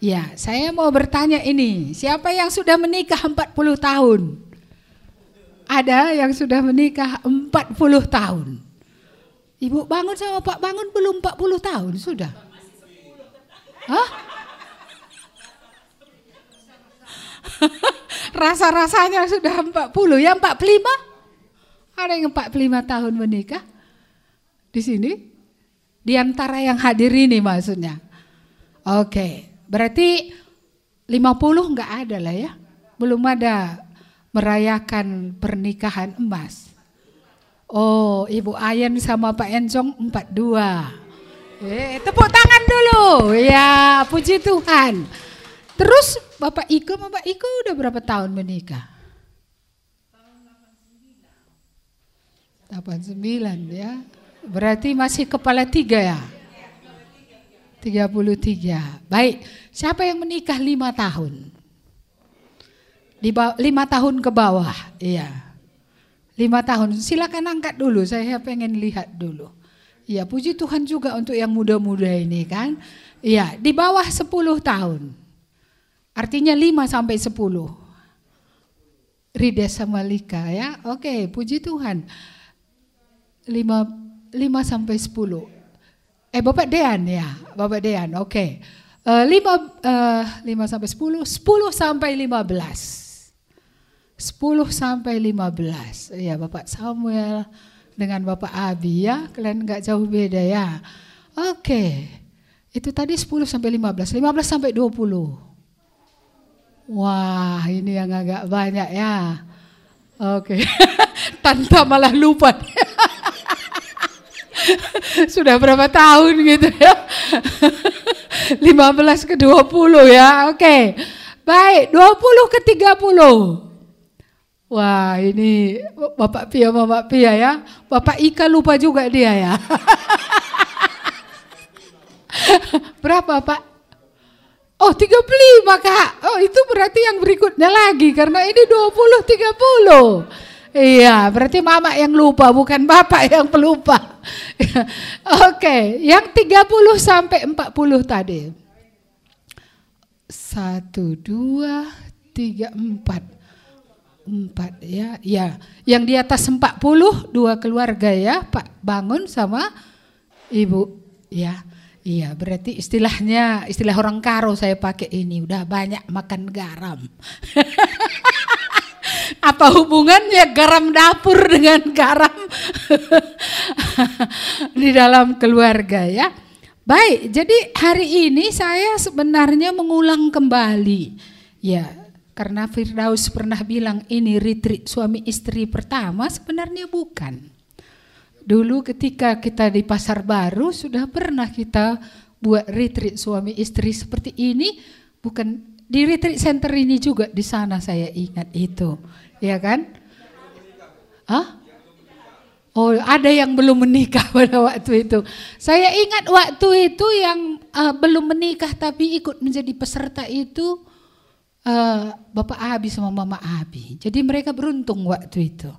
Ya, saya mau bertanya ini, siapa yang sudah menikah 40 tahun? Ada yang sudah menikah 40 tahun. Ibu bangun sama Pak bangun belum 40 tahun, sudah. Hah? Rasa-rasanya sudah 40, ya 45? Ada yang 45 tahun menikah? Di sini? Di antara yang hadir ini maksudnya. Oke, berarti 50 enggak ada lah ya. Belum ada merayakan pernikahan emas. Oh, Ibu Ayen sama Pak Encong 42. Eh, tepuk tangan dulu. Ya, puji Tuhan. Terus Bapak Iko, Bapak Iko udah berapa tahun menikah? Tahun 89 ya. Berarti masih kepala tiga ya? 33. Baik, siapa yang menikah lima tahun? Di lima tahun ke bawah, iya. Lima tahun, silakan angkat dulu, saya pengen lihat dulu. Iya, puji Tuhan juga untuk yang muda-muda ini kan. Iya, di bawah 10 tahun. Artinya 5 sampai 10. Rida sama Lika ya. Oke, puji Tuhan. 5 5 sampai 10. Eh Bapak Dean ya, Bapak Dean. Oke. Okay. Uh, 5 uh, 5 sampai 10, 10 sampai 15. 10 sampai 15. Ya, Bapak Samuel dengan Bapak Abi ya, kalian nggak jauh beda ya. Oke. Okay. Itu tadi 10 sampai 15, 15 sampai 20. Wah, ini yang agak banyak ya. Oke. Okay. Tanpa malah lupa. Sudah berapa tahun gitu ya. 15 ke 20 ya. Oke. Okay. Baik, 20 ke 30. Wah, ini Bapak Pia, Bapak Pia ya. Bapak Ika lupa juga dia ya. Berapa, Pak? Oh, 35, Kak. Oh, itu berarti yang berikutnya lagi karena ini 20 30. Iya, berarti mama yang lupa bukan bapak yang pelupa. Oke, okay, yang 30 sampai 40 tadi. Satu, dua, tiga, empat. Empat ya, ya. Yang di atas 40 dua keluarga ya, Pak Bangun sama Ibu ya. Iya, berarti istilahnya istilah orang karo saya pakai ini udah banyak makan garam. Apa hubungannya garam dapur dengan garam di dalam keluarga ya? Baik, jadi hari ini saya sebenarnya mengulang kembali. Ya, karena Firdaus pernah bilang ini retreat suami istri pertama, sebenarnya bukan. Dulu ketika kita di Pasar Baru sudah pernah kita buat retreat suami istri seperti ini, bukan di retreat center ini juga di sana saya ingat itu, ya kan? Hah? Oh, ada yang belum menikah pada waktu itu. Saya ingat waktu itu yang uh, belum menikah tapi ikut menjadi peserta itu uh, Bapak Abi sama Mama Abi. Jadi mereka beruntung waktu itu.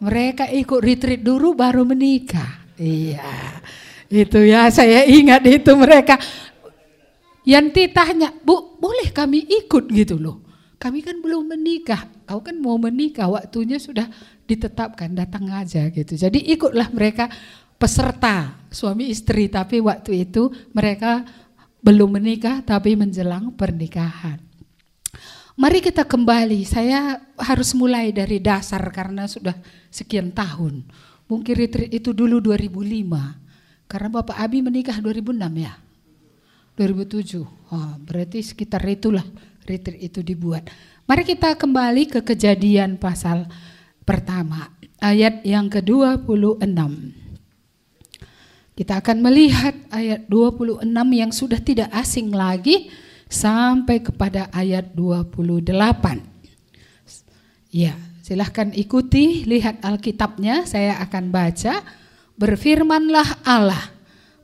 Mereka ikut retreat dulu baru menikah. Iya. Itu ya, saya ingat itu mereka Yanti tanya, Bu, boleh kami ikut gitu loh. Kami kan belum menikah, kau kan mau menikah, waktunya sudah ditetapkan, datang aja gitu. Jadi ikutlah mereka peserta suami istri, tapi waktu itu mereka belum menikah tapi menjelang pernikahan. Mari kita kembali, saya harus mulai dari dasar karena sudah sekian tahun. Mungkin retreat itu dulu 2005, karena Bapak Abi menikah 2006 ya. 2007. Oh, berarti sekitar itulah retreat itu dibuat. Mari kita kembali ke kejadian pasal pertama, ayat yang ke-26. Kita akan melihat ayat 26 yang sudah tidak asing lagi sampai kepada ayat 28. Ya, silahkan ikuti, lihat Alkitabnya, saya akan baca. Berfirmanlah Allah,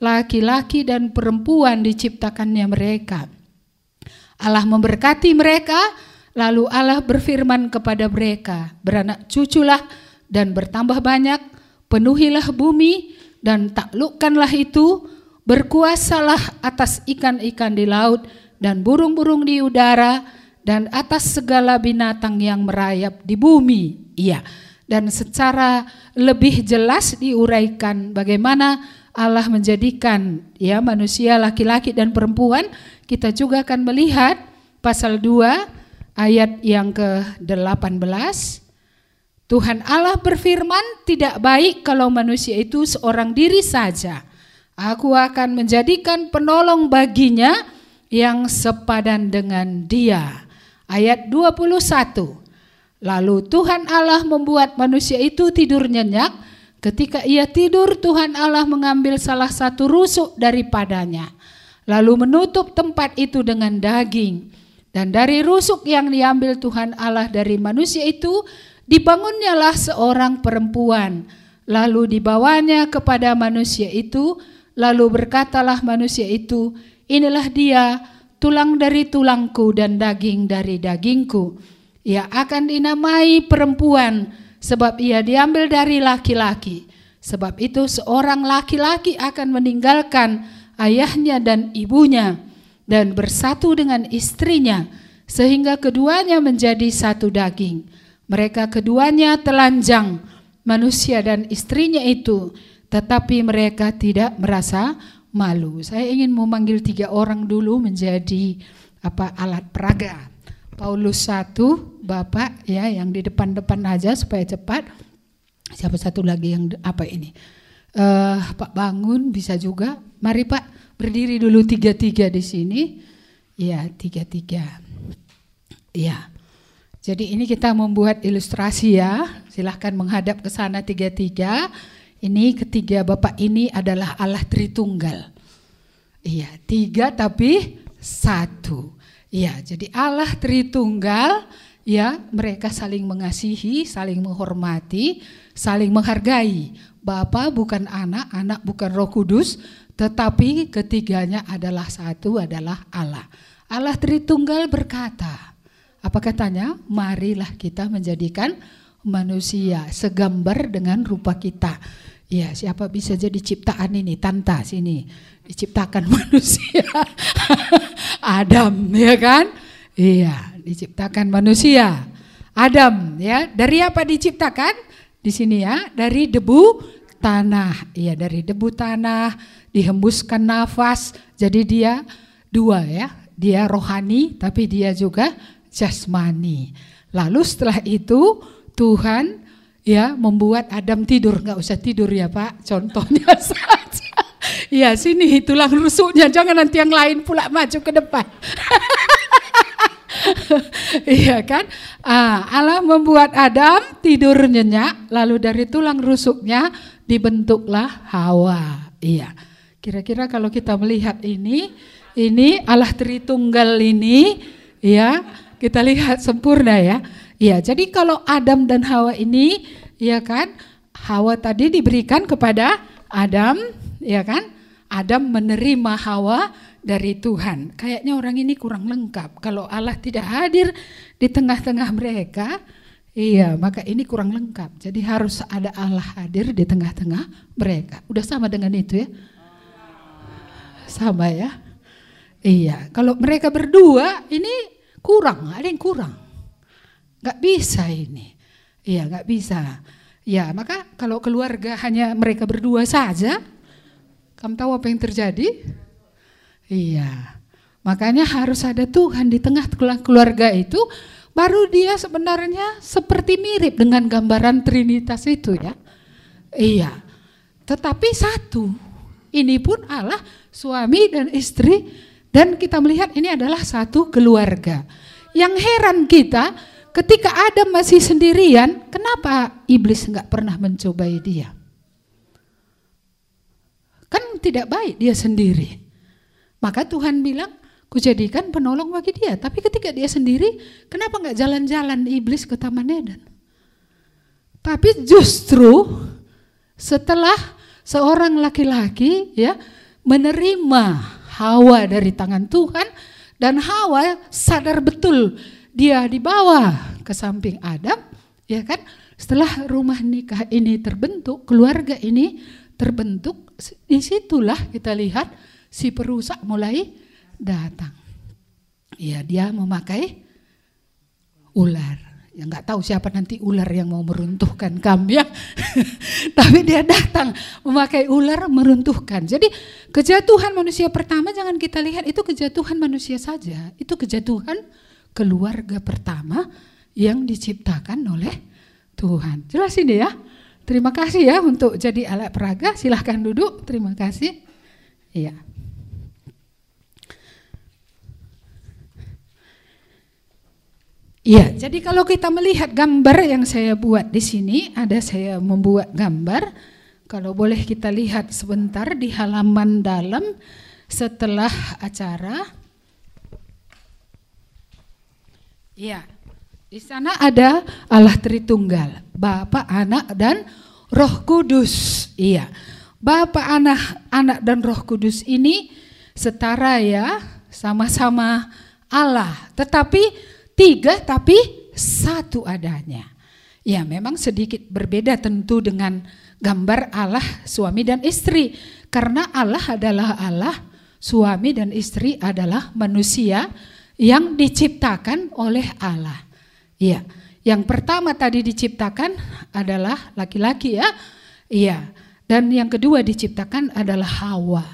laki-laki dan perempuan diciptakannya mereka. Allah memberkati mereka, lalu Allah berfirman kepada mereka, beranak cuculah dan bertambah banyak, penuhilah bumi dan taklukkanlah itu, berkuasalah atas ikan-ikan di laut dan burung-burung di udara dan atas segala binatang yang merayap di bumi. Iya. Dan secara lebih jelas diuraikan bagaimana Allah menjadikan ya manusia laki-laki dan perempuan, kita juga akan melihat pasal 2 ayat yang ke-18. Tuhan Allah berfirman, "Tidak baik kalau manusia itu seorang diri saja. Aku akan menjadikan penolong baginya yang sepadan dengan dia." Ayat 21. Lalu Tuhan Allah membuat manusia itu tidur nyenyak. Ketika ia tidur, Tuhan Allah mengambil salah satu rusuk daripadanya, lalu menutup tempat itu dengan daging. Dan dari rusuk yang diambil Tuhan Allah dari manusia itu, dibangunnyalah seorang perempuan. Lalu dibawanya kepada manusia itu, lalu berkatalah manusia itu, inilah dia, tulang dari tulangku dan daging dari dagingku. Ia akan dinamai perempuan sebab ia diambil dari laki-laki. Sebab itu seorang laki-laki akan meninggalkan ayahnya dan ibunya dan bersatu dengan istrinya sehingga keduanya menjadi satu daging. Mereka keduanya telanjang manusia dan istrinya itu tetapi mereka tidak merasa malu. Saya ingin memanggil tiga orang dulu menjadi apa alat peraga. Paulus satu, Bapak ya yang di depan-depan aja supaya cepat. Siapa satu lagi yang apa ini? Uh, Pak Bangun bisa juga. Mari Pak berdiri dulu tiga-tiga di sini. Ya tiga-tiga. Ya. Jadi ini kita membuat ilustrasi ya. Silahkan menghadap ke sana tiga-tiga. Ini ketiga Bapak ini adalah Allah Tritunggal. Iya, tiga tapi satu. Ya, jadi Allah Tritunggal, ya, mereka saling mengasihi, saling menghormati, saling menghargai. Bapa bukan anak, anak bukan Roh Kudus, tetapi ketiganya adalah satu adalah Allah. Allah Tritunggal berkata, apa katanya? Marilah kita menjadikan manusia segambar dengan rupa kita. Ya, siapa bisa jadi ciptaan ini? Tanta sini diciptakan manusia. Adam, ya kan? Iya, diciptakan manusia. Adam, ya. Dari apa diciptakan? Di sini ya, dari debu tanah. Iya, dari debu tanah dihembuskan nafas. Jadi dia dua ya. Dia rohani tapi dia juga jasmani. Lalu setelah itu Tuhan ya membuat Adam tidur, nggak usah tidur ya Pak, contohnya saja. Ya sini tulang rusuknya, jangan nanti yang lain pula maju ke depan. iya kan? Ah, Allah membuat Adam tidur nyenyak, lalu dari tulang rusuknya dibentuklah Hawa. Iya. Kira-kira kalau kita melihat ini, ini Allah Tritunggal ini, ya kita lihat sempurna ya. Iya. Jadi kalau Adam dan Hawa ini, ya kan? Hawa tadi diberikan kepada Adam, ya kan? Adam menerima Hawa dari Tuhan. Kayaknya orang ini kurang lengkap. Kalau Allah tidak hadir di tengah-tengah mereka, iya, maka ini kurang lengkap. Jadi harus ada Allah hadir di tengah-tengah mereka. Udah sama dengan itu ya? Sama ya? Iya, kalau mereka berdua ini kurang, ada yang kurang. Gak bisa ini. Iya, gak bisa. Ya, maka kalau keluarga hanya mereka berdua saja, kamu tahu apa yang terjadi? Iya. Makanya harus ada Tuhan di tengah keluarga itu baru dia sebenarnya seperti mirip dengan gambaran Trinitas itu ya. Iya. Tetapi satu. Ini pun Allah suami dan istri dan kita melihat ini adalah satu keluarga. Yang heran kita ketika Adam masih sendirian, kenapa iblis nggak pernah mencobai dia? Tidak baik dia sendiri. Maka Tuhan bilang, kujadikan penolong bagi dia. Tapi ketika dia sendiri, kenapa nggak jalan-jalan iblis ke Taman Eden? Tapi justru setelah seorang laki-laki ya menerima Hawa dari tangan Tuhan dan Hawa sadar betul dia dibawa ke samping Adam, ya kan? Setelah rumah nikah ini terbentuk, keluarga ini terbentuk, di situlah kita lihat si perusak mulai datang. Ya dia memakai ular. Ya nggak tahu siapa nanti ular yang mau meruntuhkan kami ya. Tapi dia datang memakai ular meruntuhkan. Jadi kejatuhan manusia pertama jangan kita lihat itu kejatuhan manusia saja. Itu kejatuhan keluarga pertama yang diciptakan oleh Tuhan. Jelas ini ya. Terima kasih ya untuk jadi alat peraga. Silahkan duduk. Terima kasih. Iya. Iya, jadi kalau kita melihat gambar yang saya buat di sini, ada saya membuat gambar. Kalau boleh kita lihat sebentar di halaman dalam setelah acara. Iya. Di sana ada Allah Tritunggal, Bapa, Anak dan Roh Kudus. Iya. Bapa, Anak, Anak dan Roh Kudus ini setara ya, sama-sama Allah, tetapi tiga tapi satu adanya. Ya, memang sedikit berbeda tentu dengan gambar Allah suami dan istri karena Allah adalah Allah, suami dan istri adalah manusia yang diciptakan oleh Allah. Iya. Yang pertama tadi diciptakan adalah laki-laki ya. Iya. Dan yang kedua diciptakan adalah Hawa.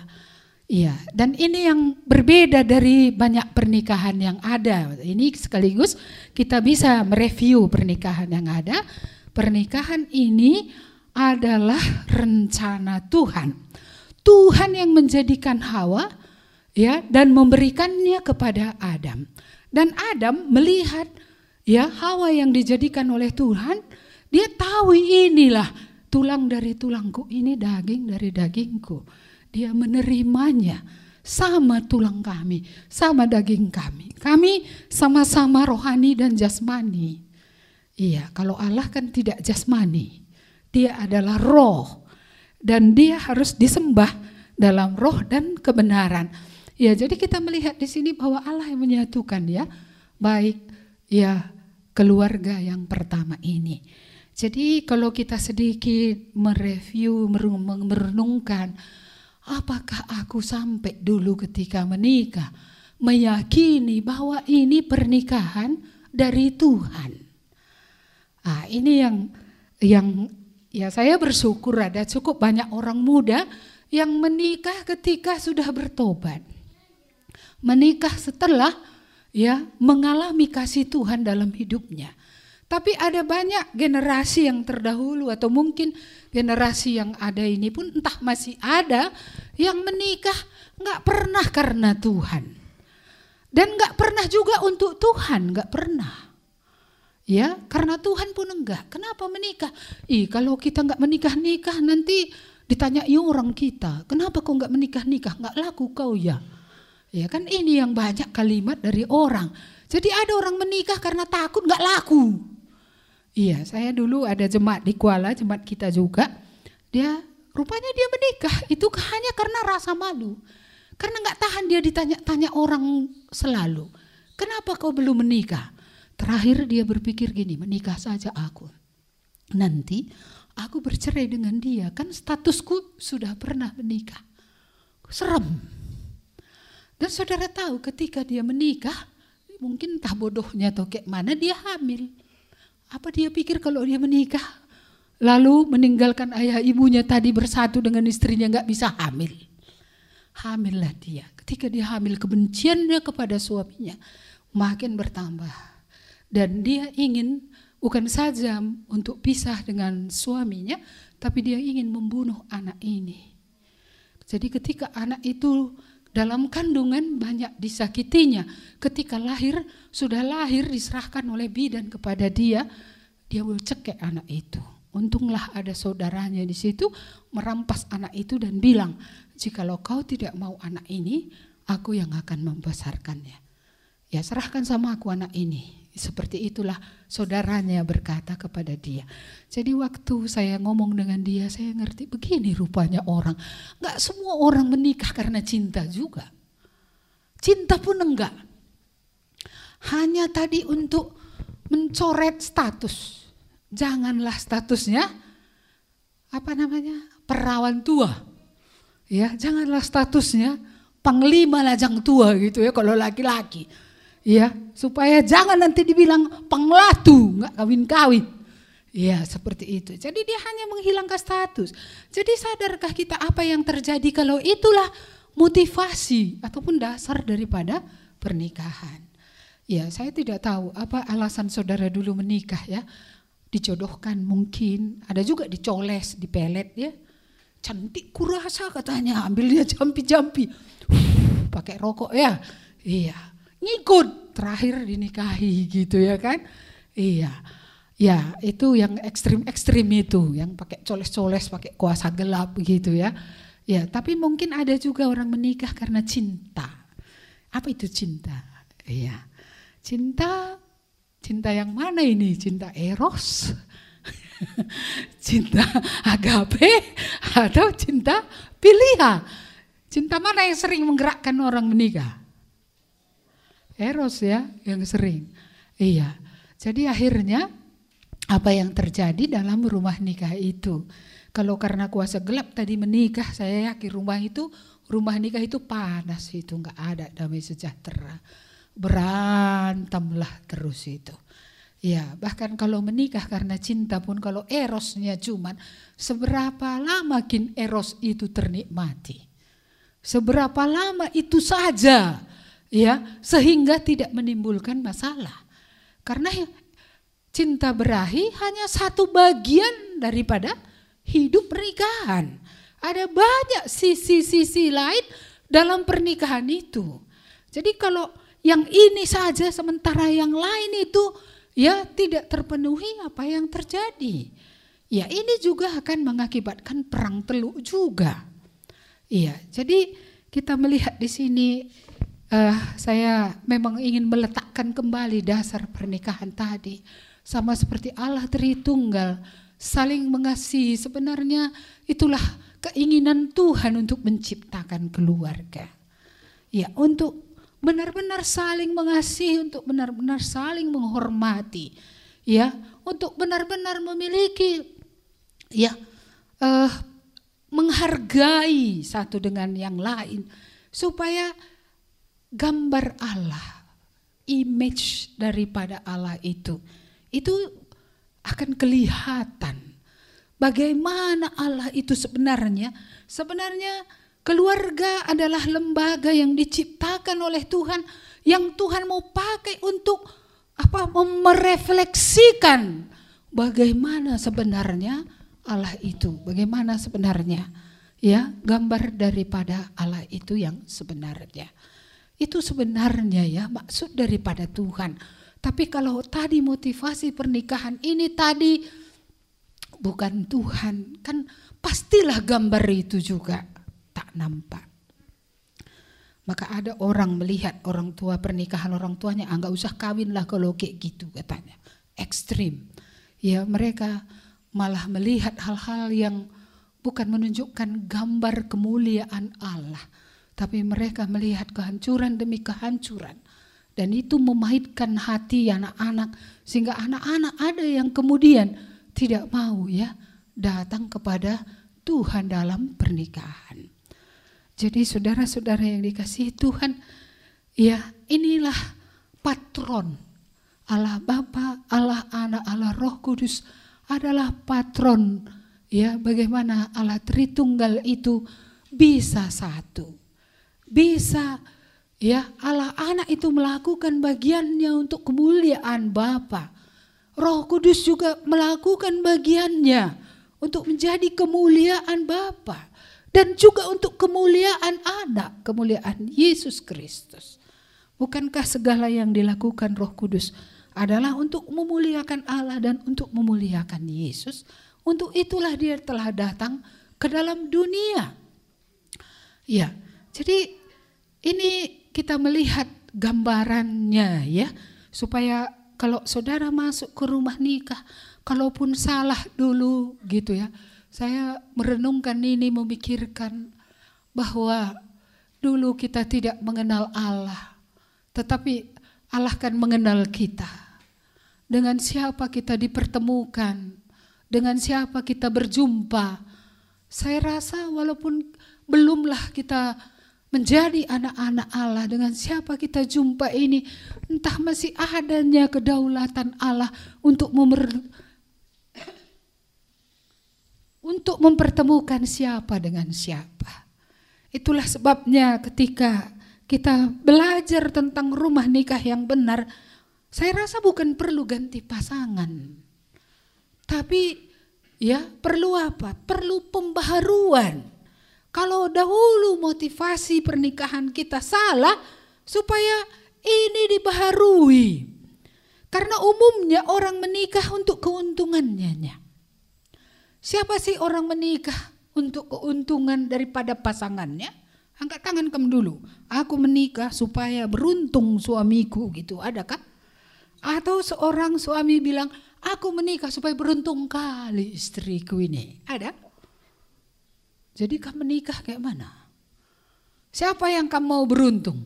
Iya, dan ini yang berbeda dari banyak pernikahan yang ada. Ini sekaligus kita bisa mereview pernikahan yang ada. Pernikahan ini adalah rencana Tuhan. Tuhan yang menjadikan Hawa ya dan memberikannya kepada Adam. Dan Adam melihat ya Hawa yang dijadikan oleh Tuhan, dia tahu inilah tulang dari tulangku, ini daging dari dagingku. Dia menerimanya sama tulang kami, sama daging kami. Kami sama-sama rohani dan jasmani. Iya, kalau Allah kan tidak jasmani. Dia adalah roh dan dia harus disembah dalam roh dan kebenaran. Ya, jadi kita melihat di sini bahwa Allah yang menyatukan ya, baik ya keluarga yang pertama ini. Jadi kalau kita sedikit mereview, merenungkan, apakah aku sampai dulu ketika menikah meyakini bahwa ini pernikahan dari Tuhan. Ah, ini yang yang ya saya bersyukur ada cukup banyak orang muda yang menikah ketika sudah bertobat. Menikah setelah ya mengalami kasih Tuhan dalam hidupnya. Tapi ada banyak generasi yang terdahulu atau mungkin generasi yang ada ini pun entah masih ada yang menikah nggak pernah karena Tuhan. Dan nggak pernah juga untuk Tuhan nggak pernah. Ya karena Tuhan pun enggak. Kenapa menikah? Ih kalau kita nggak menikah nikah nanti ditanya orang kita kenapa kau nggak menikah nikah nggak laku kau ya Ya kan ini yang banyak kalimat dari orang. Jadi ada orang menikah karena takut nggak laku. Iya, saya dulu ada jemaat di Kuala, jemaat kita juga. Dia rupanya dia menikah itu hanya karena rasa malu. Karena nggak tahan dia ditanya-tanya orang selalu. Kenapa kau belum menikah? Terakhir dia berpikir gini, menikah saja aku. Nanti aku bercerai dengan dia, kan statusku sudah pernah menikah. Serem. Dan saudara tahu ketika dia menikah, mungkin entah bodohnya atau kayak mana dia hamil. Apa dia pikir kalau dia menikah, lalu meninggalkan ayah ibunya tadi bersatu dengan istrinya nggak bisa hamil. Hamillah dia. Ketika dia hamil kebenciannya kepada suaminya makin bertambah. Dan dia ingin bukan saja untuk pisah dengan suaminya, tapi dia ingin membunuh anak ini. Jadi ketika anak itu dalam kandungan banyak disakitinya. Ketika lahir, sudah lahir diserahkan oleh bidan kepada dia, dia cekek anak itu. Untunglah ada saudaranya di situ merampas anak itu dan bilang, jikalau kau tidak mau anak ini, aku yang akan membesarkannya. Ya serahkan sama aku anak ini. Seperti itulah saudaranya berkata kepada dia. Jadi waktu saya ngomong dengan dia, saya ngerti begini rupanya orang. Gak semua orang menikah karena cinta juga. Cinta pun enggak. Hanya tadi untuk mencoret status. Janganlah statusnya apa namanya perawan tua. Ya, janganlah statusnya panglima lajang tua gitu ya kalau laki-laki ya supaya jangan nanti dibilang penglatu nggak kawin-kawin. Ya seperti itu. Jadi dia hanya menghilangkan status. Jadi sadarkah kita apa yang terjadi kalau itulah motivasi ataupun dasar daripada pernikahan? Ya saya tidak tahu apa alasan saudara dulu menikah ya. Dijodohkan mungkin ada juga dicoles dipelet ya. Cantik kurasa katanya ambilnya jampi-jampi. Pakai rokok ya. Iya ngikut. Terakhir dinikahi gitu ya kan? Iya. Ya itu yang ekstrim-ekstrim itu. Yang pakai coles-coles pakai kuasa gelap gitu ya. Ya tapi mungkin ada juga orang menikah karena cinta. Apa itu cinta? Iya. Cinta cinta yang mana ini? Cinta eros? Cinta agape? Atau cinta pilihan cinta mana yang sering menggerakkan orang menikah Eros ya yang sering. Iya. Jadi akhirnya apa yang terjadi dalam rumah nikah itu. Kalau karena kuasa gelap tadi menikah, saya yakin rumah itu rumah nikah itu panas itu nggak ada damai sejahtera. Berantemlah terus itu. Ya, bahkan kalau menikah karena cinta pun kalau erosnya cuman seberapa lama kin eros itu ternikmati. Seberapa lama itu saja ya sehingga tidak menimbulkan masalah. Karena cinta berahi hanya satu bagian daripada hidup pernikahan. Ada banyak sisi-sisi lain dalam pernikahan itu. Jadi kalau yang ini saja sementara yang lain itu ya tidak terpenuhi apa yang terjadi. Ya ini juga akan mengakibatkan perang teluk juga. Iya, jadi kita melihat di sini uh, saya memang ingin meletakkan kembali dasar pernikahan tadi. Sama seperti Allah Tritunggal, saling mengasihi. Sebenarnya itulah keinginan Tuhan untuk menciptakan keluarga. Ya, untuk benar-benar saling mengasihi, untuk benar-benar saling menghormati. Ya, untuk benar-benar memiliki ya uh, menghargai satu dengan yang lain supaya gambar Allah, image daripada Allah itu, itu akan kelihatan. Bagaimana Allah itu sebenarnya? Sebenarnya keluarga adalah lembaga yang diciptakan oleh Tuhan, yang Tuhan mau pakai untuk apa? Merefleksikan bagaimana sebenarnya Allah itu, bagaimana sebenarnya ya gambar daripada Allah itu yang sebenarnya. Itu sebenarnya ya maksud daripada Tuhan. Tapi kalau tadi motivasi pernikahan ini tadi bukan Tuhan, kan pastilah gambar itu juga tak nampak. Maka ada orang melihat orang tua pernikahan orang tuanya, ah, usah kawin lah kalau kayak gitu katanya. Ekstrim. Ya mereka malah melihat hal-hal yang bukan menunjukkan gambar kemuliaan Allah tapi mereka melihat kehancuran demi kehancuran. Dan itu memahitkan hati anak-anak sehingga anak-anak ada yang kemudian tidak mau ya datang kepada Tuhan dalam pernikahan. Jadi saudara-saudara yang dikasihi Tuhan, ya inilah patron Allah Bapa, Allah Anak, Allah Roh Kudus adalah patron ya bagaimana Allah Tritunggal itu bisa satu bisa ya Allah anak itu melakukan bagiannya untuk kemuliaan Bapa. Roh Kudus juga melakukan bagiannya untuk menjadi kemuliaan Bapa dan juga untuk kemuliaan anak, kemuliaan Yesus Kristus. Bukankah segala yang dilakukan Roh Kudus adalah untuk memuliakan Allah dan untuk memuliakan Yesus? Untuk itulah dia telah datang ke dalam dunia. Ya, jadi Ini kita melihat gambarannya ya, supaya kalau saudara masuk ke rumah nikah, kalaupun salah dulu gitu ya, saya merenungkan ini, memikirkan bahwa dulu kita tidak mengenal Allah, tetapi Allah kan mengenal kita. Dengan siapa kita dipertemukan, dengan siapa kita berjumpa. Saya rasa walaupun belumlah kita menjadi anak-anak Allah dengan siapa kita jumpa ini entah masih adanya kedaulatan Allah untuk memer untuk mempertemukan siapa dengan siapa. Itulah sebabnya ketika kita belajar tentang rumah nikah yang benar, saya rasa bukan perlu ganti pasangan. Tapi ya perlu apa? Perlu pembaharuan kalau dahulu motivasi pernikahan kita salah, supaya ini dibaharui. Karena umumnya orang menikah untuk keuntungannya. Siapa sih orang menikah untuk keuntungan daripada pasangannya? Angkat tangan kamu dulu. Aku menikah supaya beruntung suamiku gitu. Adakah? Atau seorang suami bilang, aku menikah supaya beruntung kali istriku ini. Ada? Jadi kamu menikah kayak mana? Siapa yang kamu mau beruntung?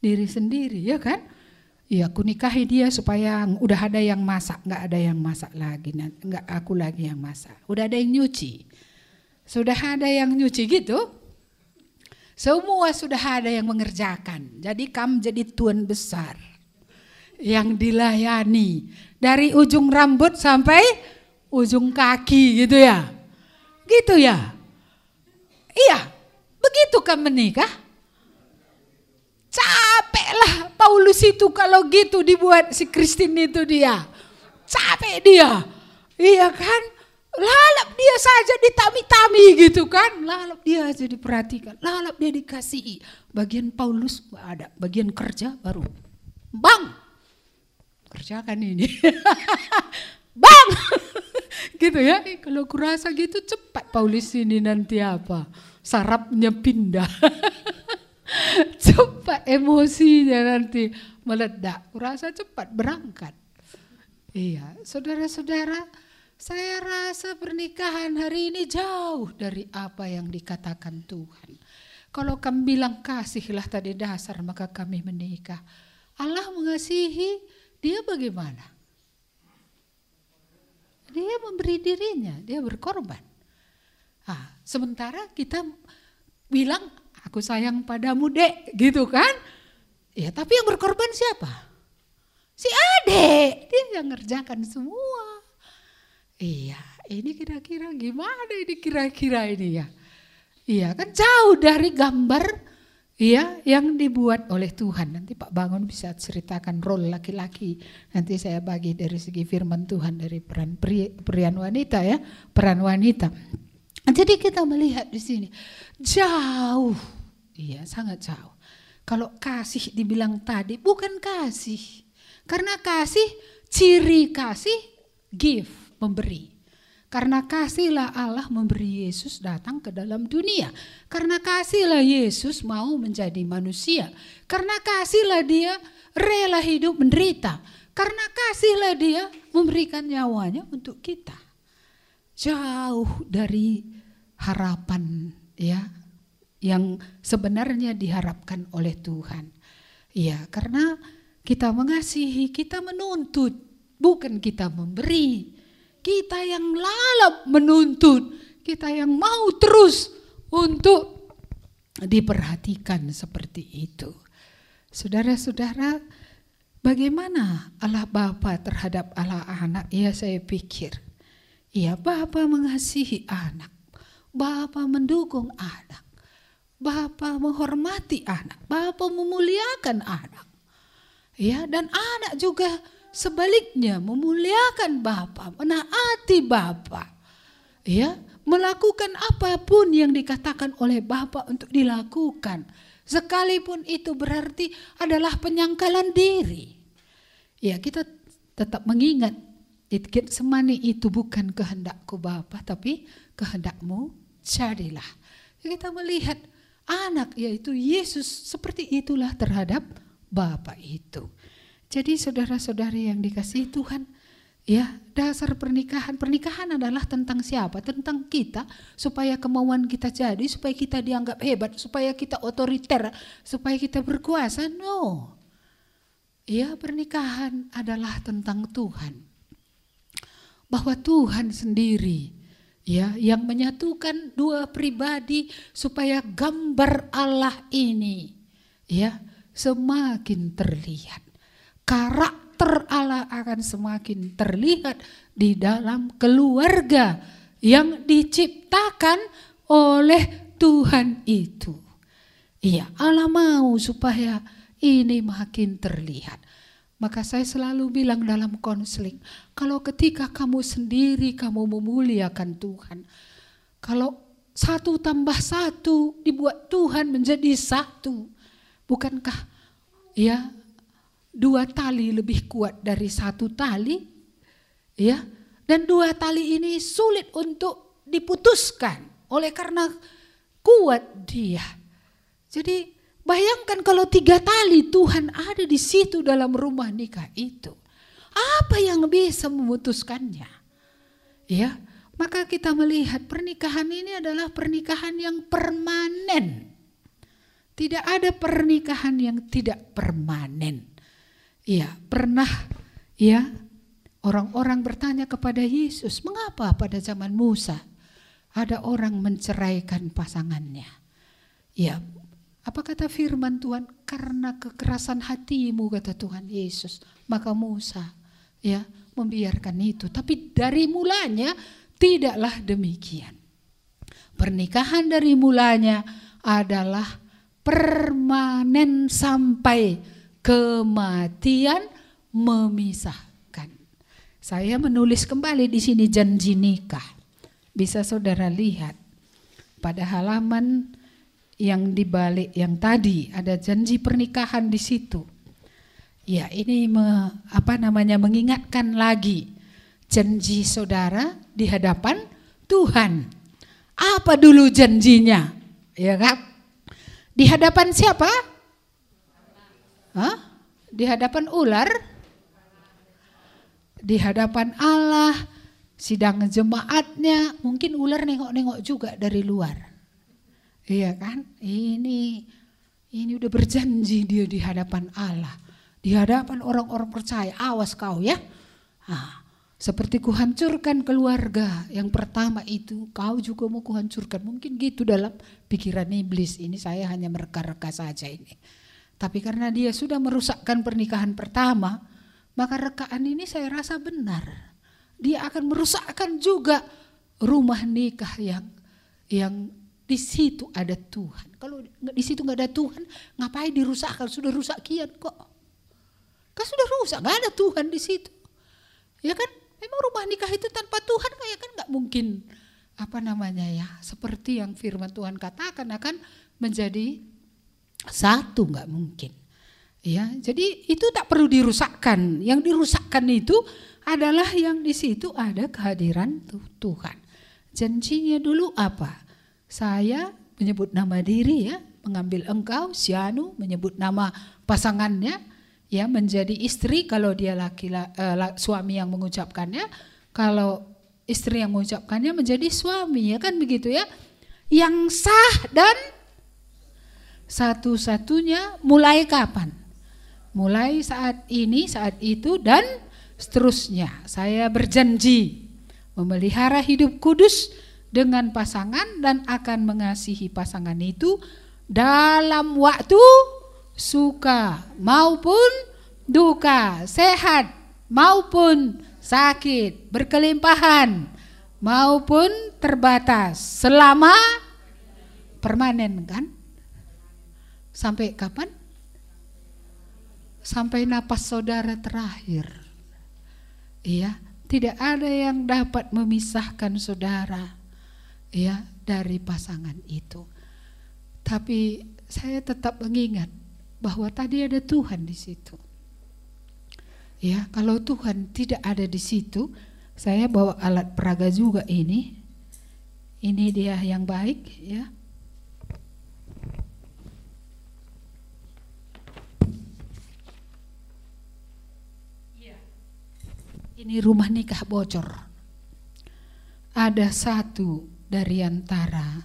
Diri sendiri, ya kan? Iya, aku nikahi dia supaya udah ada yang masak, nggak ada yang masak lagi, nggak aku lagi yang masak. Udah ada yang nyuci, sudah ada yang nyuci gitu. Semua sudah ada yang mengerjakan. Jadi kamu jadi tuan besar yang dilayani dari ujung rambut sampai ujung kaki gitu ya. Gitu ya? Iya, begitu kan menikah? Capek lah Paulus itu kalau gitu dibuat si Kristin itu dia. Capek dia. Iya kan? Lalap dia saja ditami-tami gitu kan. Lalap dia aja diperhatikan. Lalap dia dikasihi. Bagian Paulus ada. Bagian kerja baru. Bang, kerjakan ini. Bang, gitu ya. Kalau kurasa gitu cepat Paulus ini nanti apa? Sarapnya pindah. cepat emosinya nanti meledak. Kurasa cepat berangkat. Iya, saudara-saudara, saya rasa pernikahan hari ini jauh dari apa yang dikatakan Tuhan. Kalau kamu bilang kasihlah tadi dasar maka kami menikah. Allah mengasihi, dia bagaimana? Dia memberi dirinya, dia berkorban. Ah, sementara kita bilang aku sayang padamu dek, gitu kan? Ya, tapi yang berkorban siapa? Si adek, dia yang ngerjakan semua. Iya, ini kira-kira gimana ini kira-kira ini ya? Iya kan jauh dari gambar Iya, yang dibuat oleh Tuhan. Nanti Pak Bangun bisa ceritakan role laki-laki. Nanti saya bagi dari segi firman Tuhan dari peran pria, perian wanita ya, peran wanita. Jadi kita melihat di sini jauh, iya sangat jauh. Kalau kasih dibilang tadi bukan kasih, karena kasih ciri kasih give memberi. Karena kasihlah Allah memberi Yesus datang ke dalam dunia. Karena kasihlah Yesus mau menjadi manusia. Karena kasihlah dia rela hidup menderita. Karena kasihlah dia memberikan nyawanya untuk kita. Jauh dari harapan ya yang sebenarnya diharapkan oleh Tuhan. Ya, karena kita mengasihi, kita menuntut, bukan kita memberi. Kita yang lalap menuntut, kita yang mau terus untuk diperhatikan seperti itu. Saudara-saudara, bagaimana Allah Bapa terhadap Allah anak? Ya saya pikir, ya Bapa mengasihi anak, Bapa mendukung anak, Bapa menghormati anak, Bapa memuliakan anak. Ya, dan anak juga Sebaliknya memuliakan Bapa, menaati Bapa. Ya, melakukan apa pun yang dikatakan oleh Bapa untuk dilakukan. Sekalipun itu berarti adalah penyangkalan diri. Ya, kita tetap mengingat semani itu bukan kehendakku Bapa, tapi kehendakmu jadilah. Kita melihat anak yaitu Yesus seperti itulah terhadap Bapa itu. Jadi saudara-saudari yang dikasihi Tuhan, ya dasar pernikahan, pernikahan adalah tentang siapa? Tentang kita, supaya kemauan kita jadi, supaya kita dianggap hebat, supaya kita otoriter, supaya kita berkuasa. No. Ya pernikahan adalah tentang Tuhan. Bahwa Tuhan sendiri ya yang menyatukan dua pribadi supaya gambar Allah ini ya semakin terlihat. Karakter Allah akan semakin terlihat di dalam keluarga yang diciptakan oleh Tuhan itu. Iya, Allah mau supaya ini makin terlihat. Maka saya selalu bilang dalam konseling, kalau ketika kamu sendiri kamu memuliakan Tuhan, kalau satu tambah satu dibuat Tuhan menjadi satu, bukankah ya dua tali lebih kuat dari satu tali? Ya, dan dua tali ini sulit untuk diputuskan oleh karena kuat dia. Jadi Bayangkan kalau tiga tali Tuhan ada di situ dalam rumah nikah itu. Apa yang bisa memutuskannya? Ya, maka kita melihat pernikahan ini adalah pernikahan yang permanen. Tidak ada pernikahan yang tidak permanen. Ya, pernah ya orang-orang bertanya kepada Yesus, "Mengapa pada zaman Musa ada orang menceraikan pasangannya?" Ya, apa kata firman Tuhan? Karena kekerasan hatimu kata Tuhan Yesus, maka Musa ya membiarkan itu. Tapi dari mulanya tidaklah demikian. Pernikahan dari mulanya adalah permanen sampai kematian memisahkan. Saya menulis kembali di sini janji nikah. Bisa saudara lihat pada halaman yang dibalik yang tadi ada janji pernikahan di situ. Ya, ini me, apa namanya mengingatkan lagi janji saudara di hadapan Tuhan. Apa dulu janjinya? Ya kan? Di hadapan siapa? Hah? Di hadapan ular? Di hadapan Allah, sidang jemaatnya, mungkin ular nengok-nengok juga dari luar. Iya kan? Ini ini udah berjanji dia di hadapan Allah. Di hadapan orang-orang percaya. Awas kau ya. Nah, seperti kuhancurkan keluarga yang pertama itu, kau juga mau kuhancurkan. Mungkin gitu dalam pikiran iblis. Ini saya hanya mereka-reka saja ini. Tapi karena dia sudah merusakkan pernikahan pertama, maka rekaan ini saya rasa benar. Dia akan merusakkan juga rumah nikah yang yang di situ ada Tuhan. Kalau di situ nggak ada Tuhan, ngapain dirusakkan? Sudah rusak kian kok. Kan sudah rusak, nggak ada Tuhan di situ. Ya kan? Memang rumah nikah itu tanpa Tuhan kayak kan nggak mungkin apa namanya ya seperti yang firman Tuhan katakan akan menjadi satu nggak mungkin. Ya jadi itu tak perlu dirusakkan. Yang dirusakkan itu adalah yang di situ ada kehadiran Tuhan. Janjinya dulu apa? Saya menyebut nama diri ya, mengambil engkau, Sianu menyebut nama pasangannya ya menjadi istri kalau dia laki uh, suami yang mengucapkannya, kalau istri yang mengucapkannya menjadi suami ya kan begitu ya. Yang sah dan satu-satunya mulai kapan? Mulai saat ini, saat itu dan seterusnya. Saya berjanji memelihara hidup kudus dengan pasangan dan akan mengasihi pasangan itu dalam waktu suka maupun duka, sehat maupun sakit, berkelimpahan maupun terbatas selama permanen kan? Sampai kapan? Sampai napas saudara terakhir. Iya, tidak ada yang dapat memisahkan saudara ya dari pasangan itu. Tapi saya tetap mengingat bahwa tadi ada Tuhan di situ. Ya, kalau Tuhan tidak ada di situ, saya bawa alat peraga juga ini. Ini dia yang baik, ya. Ini rumah nikah bocor. Ada satu dari antara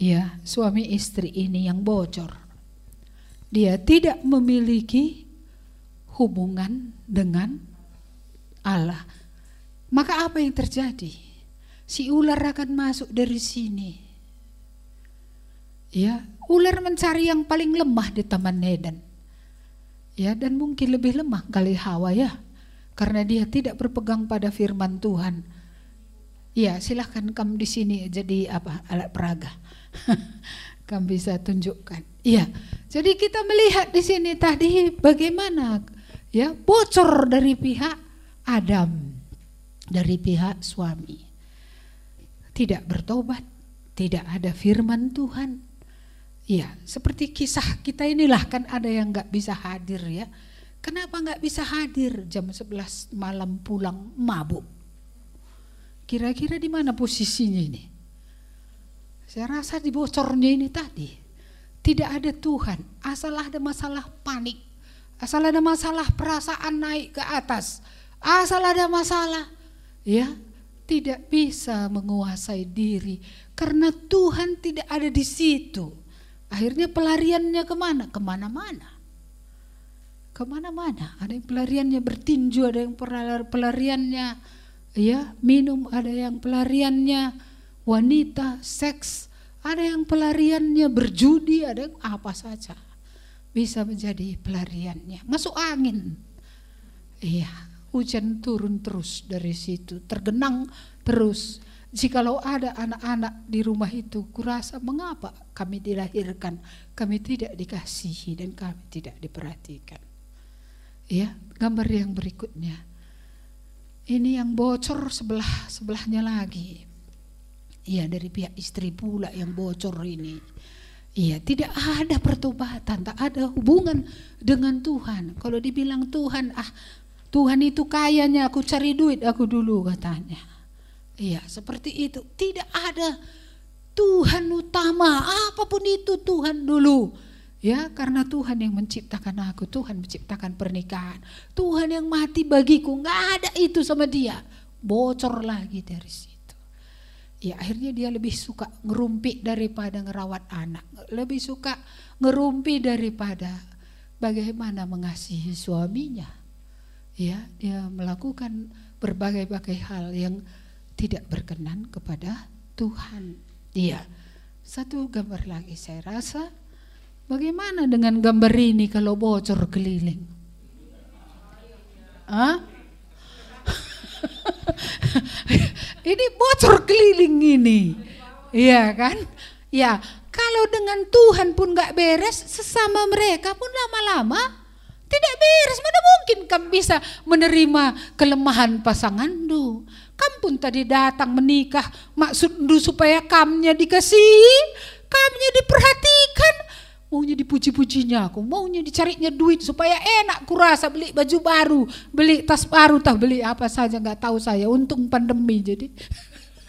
ya suami istri ini yang bocor. Dia tidak memiliki hubungan dengan Allah. Maka apa yang terjadi? Si ular akan masuk dari sini. Ya, ular mencari yang paling lemah di Taman Eden. Ya, dan mungkin lebih lemah kali Hawa ya. Karena dia tidak berpegang pada firman Tuhan. Ya, silahkan kamu di sini jadi apa? alat peraga. kamu bisa tunjukkan. Iya. Jadi kita melihat di sini tadi bagaimana ya bocor dari pihak Adam dari pihak suami. Tidak bertobat, tidak ada firman Tuhan. Ya, seperti kisah kita inilah kan ada yang nggak bisa hadir ya. Kenapa nggak bisa hadir jam 11 malam pulang mabuk? Kira-kira di mana posisinya ini? Saya rasa di bocornya ini tadi. Tidak ada Tuhan, asal ada masalah panik, asal ada masalah perasaan naik ke atas, asal ada masalah ya tidak bisa menguasai diri karena Tuhan tidak ada di situ. Akhirnya pelariannya ke mana? Ke mana-mana. Ke mana-mana. Ada yang pelariannya bertinju, ada yang pelariannya ya minum, ada yang pelariannya wanita, seks, ada yang pelariannya berjudi, ada yang apa saja bisa menjadi pelariannya. Masuk angin. Iya, hujan turun terus dari situ, tergenang terus. Jikalau ada anak-anak di rumah itu, kurasa mengapa kami dilahirkan, kami tidak dikasihi dan kami tidak diperhatikan. Ya, gambar yang berikutnya. Ini yang bocor sebelah sebelahnya lagi. Iya, dari pihak istri pula yang bocor ini. Iya, tidak ada pertobatan, tak ada hubungan dengan Tuhan. Kalau dibilang Tuhan, ah Tuhan itu kayanya aku cari duit aku dulu katanya. Iya seperti itu. Tidak ada Tuhan utama apa pun itu Tuhan dulu. Ya karena Tuhan yang menciptakan aku, Tuhan menciptakan pernikahan. Tuhan yang mati bagiku, nggak ada itu sama dia. Bocor lagi dari situ. Ya akhirnya dia lebih suka ngerumpi daripada ngerawat anak. Lebih suka ngerumpi daripada bagaimana mengasihi suaminya ya dia melakukan berbagai-bagai hal yang tidak berkenan kepada Tuhan. Iya. Satu gambar lagi saya rasa bagaimana dengan gambar ini kalau bocor keliling? Hah? ini bocor keliling ini. Iya kan? Ya, kalau dengan Tuhan pun nggak beres, sesama mereka pun lama-lama tidak beres, mana mungkin kamu bisa menerima kelemahan pasangan du. Kamu pun tadi datang menikah, maksud supaya kamnya dikasih, kamnya diperhatikan. Maunya dipuji-pujinya aku, maunya dicarinya duit supaya enak kurasa beli baju baru, beli tas baru, tak beli apa saja nggak tahu saya. Untung pandemi jadi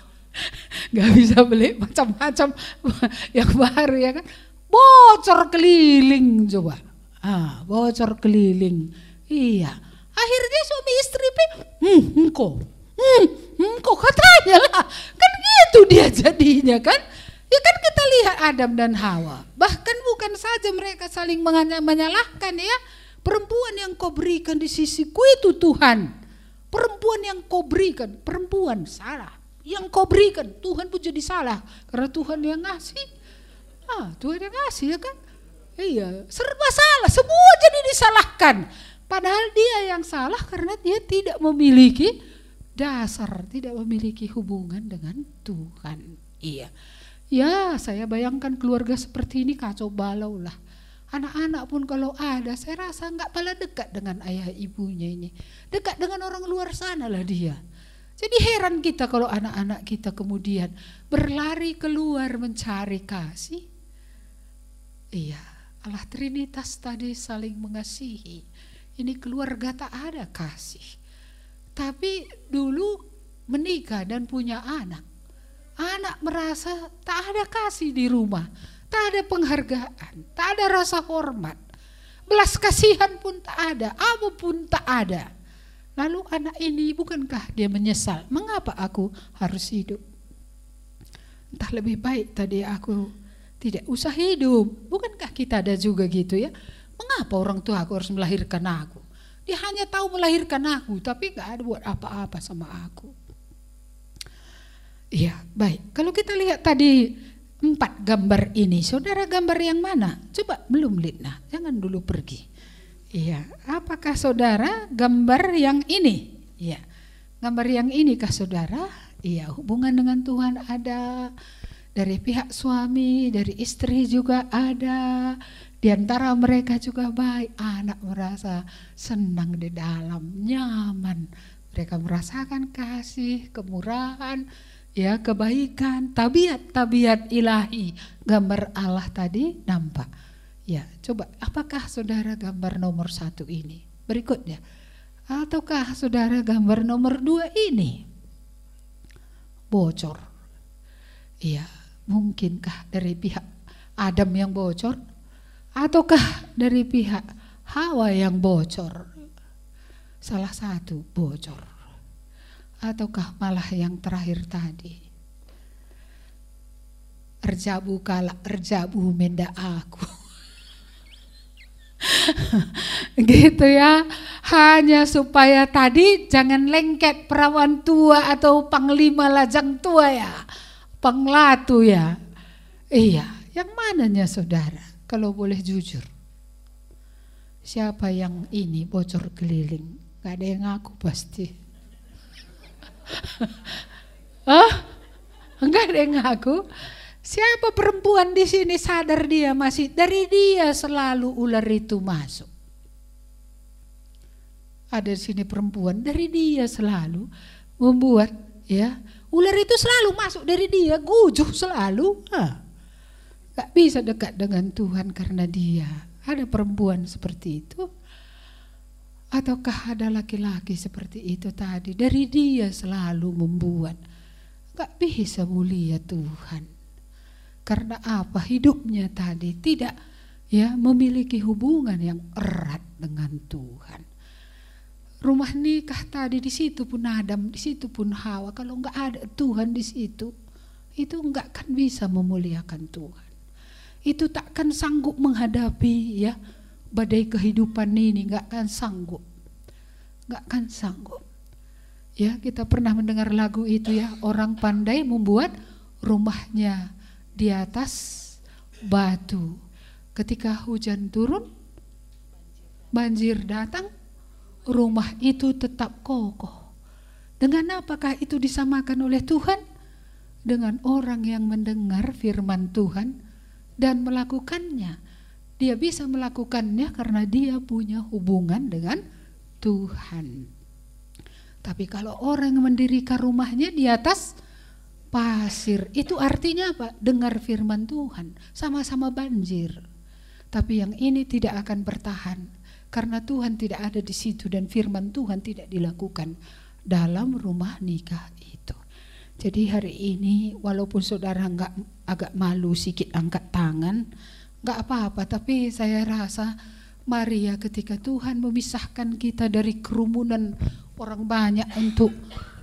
nggak bisa beli macam-macam yang baru ya kan. Bocor keliling coba Ah, bocor keliling. Iya. Akhirnya suami istri pi, hmm, engkau, hmm, engkau katanya lah. Kan gitu dia jadinya kan. Ya kan kita lihat Adam dan Hawa. Bahkan bukan saja mereka saling menyalahkan ya. Perempuan yang kau berikan di sisiku itu Tuhan. Perempuan yang kau berikan, perempuan salah. Yang kau berikan, Tuhan pun jadi salah. Karena Tuhan yang ngasih. Ah, Tuhan yang ngasih ya kan. Iya, serba salah, semua jadi disalahkan. Padahal dia yang salah karena dia tidak memiliki dasar, tidak memiliki hubungan dengan Tuhan. Iya. Ya, saya bayangkan keluarga seperti ini kacau balau lah. Anak-anak pun kalau ada, saya rasa nggak pala dekat dengan ayah ibunya ini. Dekat dengan orang luar sana lah dia. Jadi heran kita kalau anak-anak kita kemudian berlari keluar mencari kasih. Iya, Allah Trinitas tadi saling mengasihi. Ini keluarga tak ada kasih. Tapi dulu menikah dan punya anak. Anak merasa tak ada kasih di rumah. Tak ada penghargaan, tak ada rasa hormat. Belas kasihan pun tak ada, apa pun tak ada. Lalu anak ini bukankah dia menyesal? Mengapa aku harus hidup? Entah lebih baik tadi aku tidak usah hidup. Bukankah kita ada juga gitu ya? Mengapa orang tua aku harus melahirkan aku? Dia hanya tahu melahirkan aku, tapi gak ada buat apa-apa sama aku. Iya, baik. Kalau kita lihat tadi empat gambar ini, saudara gambar yang mana? Coba belum Litna, jangan dulu pergi. Iya, apakah saudara gambar yang ini? Iya, gambar yang ini kah saudara? Iya, hubungan dengan Tuhan ada, dari pihak suami, dari istri juga ada, di antara mereka juga baik, anak merasa senang di dalam, nyaman. Mereka merasakan kasih, kemurahan, ya kebaikan, tabiat-tabiat ilahi. Gambar Allah tadi nampak. Ya, coba apakah saudara gambar nomor satu ini? Berikutnya, ataukah saudara gambar nomor dua ini? Bocor. Iya, mungkinkah dari pihak Adam yang bocor? Ataukah dari pihak Hawa yang bocor? Salah satu bocor. Ataukah malah yang terakhir tadi? Erjabu kalak erjabu menda aku. gitu ya. Hanya supaya tadi jangan lengket perawan tua atau panglima lajang tua ya. Penglatu ya. Iya yang mananya saudara? Kalau boleh jujur. Siapa yang ini bocor keliling? Gak ada yang ngaku pasti ah enggak ada ngaku Siapa perempuan di sini sadar dia masih dari dia selalu ular itu masuk. Ada di sini perempuan dari dia selalu membuat ya ular itu selalu masuk dari dia gujuh selalu. Hah. Gak bisa dekat dengan Tuhan karena dia. Ada perempuan seperti itu. Ataukah ada laki-laki seperti itu tadi dari dia selalu membuat. Gak bisa mulia Tuhan. Karena apa? Hidupnya tadi tidak ya memiliki hubungan yang erat dengan Tuhan. Rumah nikah tadi di situ pun Adam, di situ pun Hawa. Kalau nggak ada Tuhan di situ, itu nggak akan bisa memuliakan Tuhan. Itu takkan sanggup menghadapi ya badai kehidupan ini, nggak akan sanggup, nggak akan sanggup. Ya kita pernah mendengar lagu itu ya orang pandai membuat rumahnya di atas batu. Ketika hujan turun, banjir datang, rumah itu tetap kokoh. Dengan apakah itu disamakan oleh Tuhan? Dengan orang yang mendengar firman Tuhan dan melakukannya. Dia bisa melakukannya karena dia punya hubungan dengan Tuhan. Tapi kalau orang mendirikan rumahnya di atas pasir. Itu artinya apa? Dengar firman Tuhan, sama-sama banjir. Tapi yang ini tidak akan bertahan karena Tuhan tidak ada di situ dan firman Tuhan tidak dilakukan dalam rumah nikah itu. Jadi hari ini walaupun saudara nggak agak malu sedikit angkat tangan, nggak apa-apa. Tapi saya rasa Maria ketika Tuhan memisahkan kita dari kerumunan orang banyak untuk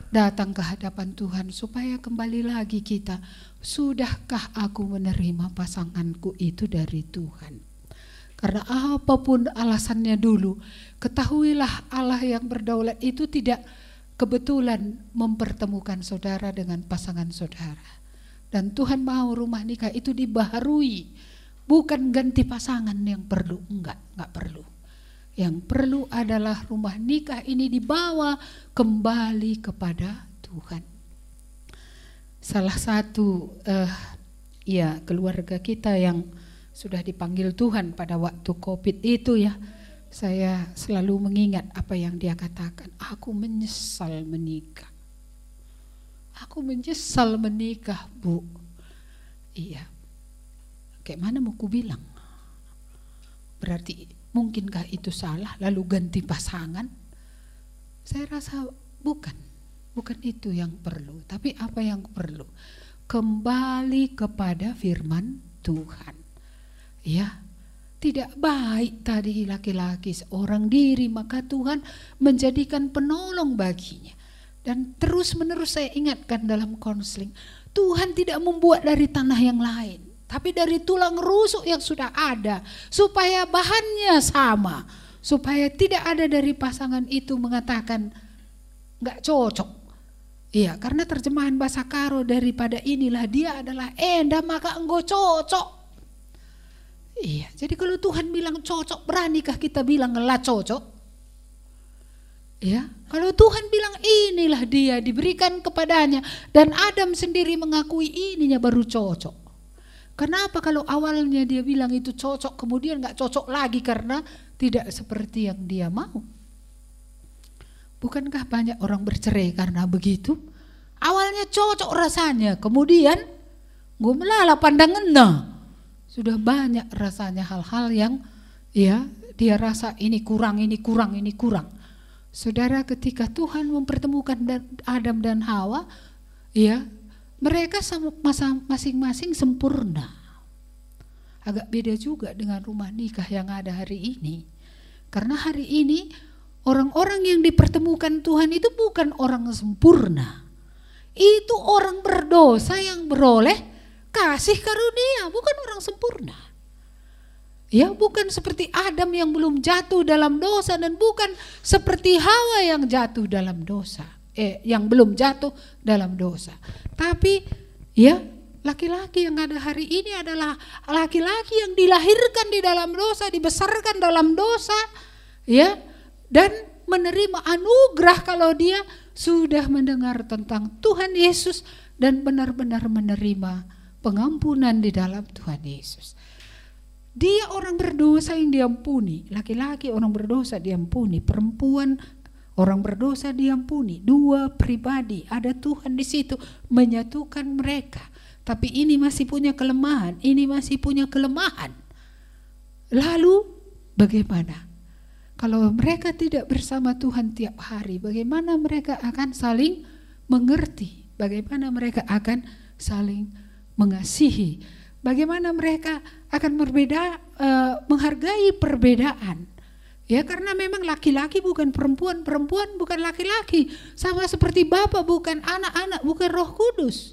datang ke hadapan Tuhan supaya kembali lagi kita. Sudahkah aku menerima pasanganku itu dari Tuhan? Karena apa pun alasannya dulu, ketahuilah Allah yang berdaulat itu tidak kebetulan mempertemukan saudara dengan pasangan saudara. Dan Tuhan mau rumah nikah itu dibaharui, bukan ganti pasangan yang perlu, enggak, enggak perlu. Yang perlu adalah rumah nikah ini dibawa kembali kepada Tuhan. Salah satu uh, ya keluarga kita yang sudah dipanggil Tuhan pada waktu Covid itu ya, saya selalu mengingat apa yang dia katakan. Aku menyesal menikah. Aku menyesal menikah, Bu. Iya. Kayak mana mau ku bilang? Berarti Mungkinkah itu salah lalu ganti pasangan? Saya rasa bukan. Bukan itu yang perlu, tapi apa yang perlu? Kembali kepada firman Tuhan. Ya. tidak baik tadi laki-laki seorang diri, maka Tuhan menjadikan penolong baginya. Dan terus menerus saya ingatkan dalam konseling, Tuhan tidak membuat dari tanah yang lain, tapi dari tulang rusuk yang sudah ada, supaya bahannya sama, supaya tidak ada dari pasangan itu mengatakan nggak cocok. Iya, karena terjemahan bahasa karo daripada inilah dia adalah enda maka engkau cocok. Iya, jadi kalau Tuhan bilang cocok, beranikah kita bilang lah cocok? Ya, kalau Tuhan bilang inilah dia diberikan kepadanya dan Adam sendiri mengakui ininya baru cocok. Kenapa kalau awalnya dia bilang itu cocok kemudian nggak cocok lagi karena tidak seperti yang dia mau? Bukankah banyak orang bercerai karena begitu? Awalnya cocok rasanya, kemudian gue melala pandangan nah sudah banyak rasanya hal-hal yang ya dia rasa ini kurang, ini kurang, ini kurang. Saudara ketika Tuhan mempertemukan Adam dan Hawa, ya mereka masing-masing sempurna. Agak beda juga dengan rumah nikah yang ada hari ini. Karena hari ini orang-orang yang dipertemukan Tuhan itu bukan orang sempurna. Itu orang berdosa yang beroleh kasih karunia, bukan orang sempurna. Ya, bukan seperti Adam yang belum jatuh dalam dosa dan bukan seperti Hawa yang jatuh dalam dosa. Eh, yang belum jatuh dalam dosa. Tapi ya, laki-laki yang ada hari ini adalah laki-laki yang dilahirkan di dalam dosa, dibesarkan dalam dosa, ya, dan menerima anugerah kalau dia sudah mendengar tentang Tuhan Yesus dan benar-benar menerima pengampunan di dalam Tuhan Yesus. Dia orang berdosa yang diampuni, laki-laki orang berdosa diampuni, perempuan orang berdosa diampuni. Dua pribadi, ada Tuhan di situ menyatukan mereka. Tapi ini masih punya kelemahan, ini masih punya kelemahan. Lalu bagaimana? Kalau mereka tidak bersama Tuhan tiap hari, bagaimana mereka akan saling mengerti? Bagaimana mereka akan saling mengasihi. Bagaimana mereka akan berbeda, uh, menghargai perbedaan. Ya karena memang laki-laki bukan perempuan, perempuan bukan laki-laki. Sama seperti Bapak bukan anak-anak, bukan roh kudus.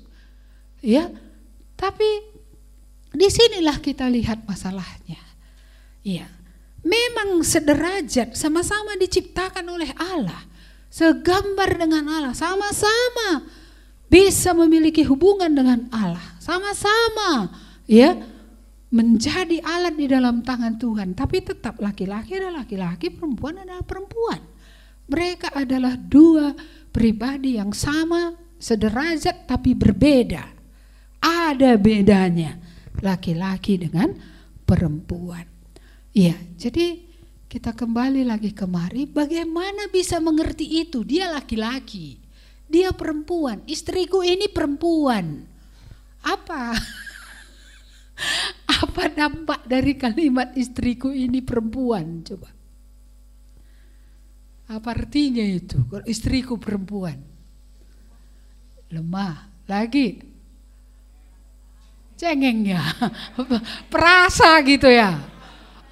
Ya, tapi di sinilah kita lihat masalahnya. Ya, memang sederajat, sama-sama diciptakan oleh Allah. Segambar dengan Allah, sama-sama bisa memiliki hubungan dengan Allah sama-sama ya menjadi alat di dalam tangan Tuhan, tapi tetap laki-laki adalah laki-laki, perempuan adalah perempuan. Mereka adalah dua pribadi yang sama, sederajat tapi berbeda. Ada bedanya laki-laki dengan perempuan. Iya, jadi kita kembali lagi kemari, bagaimana bisa mengerti itu? Dia laki-laki, dia perempuan, istriku ini perempuan. Apa? Apa dampak dari kalimat istriku ini perempuan? Coba. Apa artinya itu? Kalau istriku perempuan. Lemah. Lagi. Cengeng ya. Perasa gitu ya.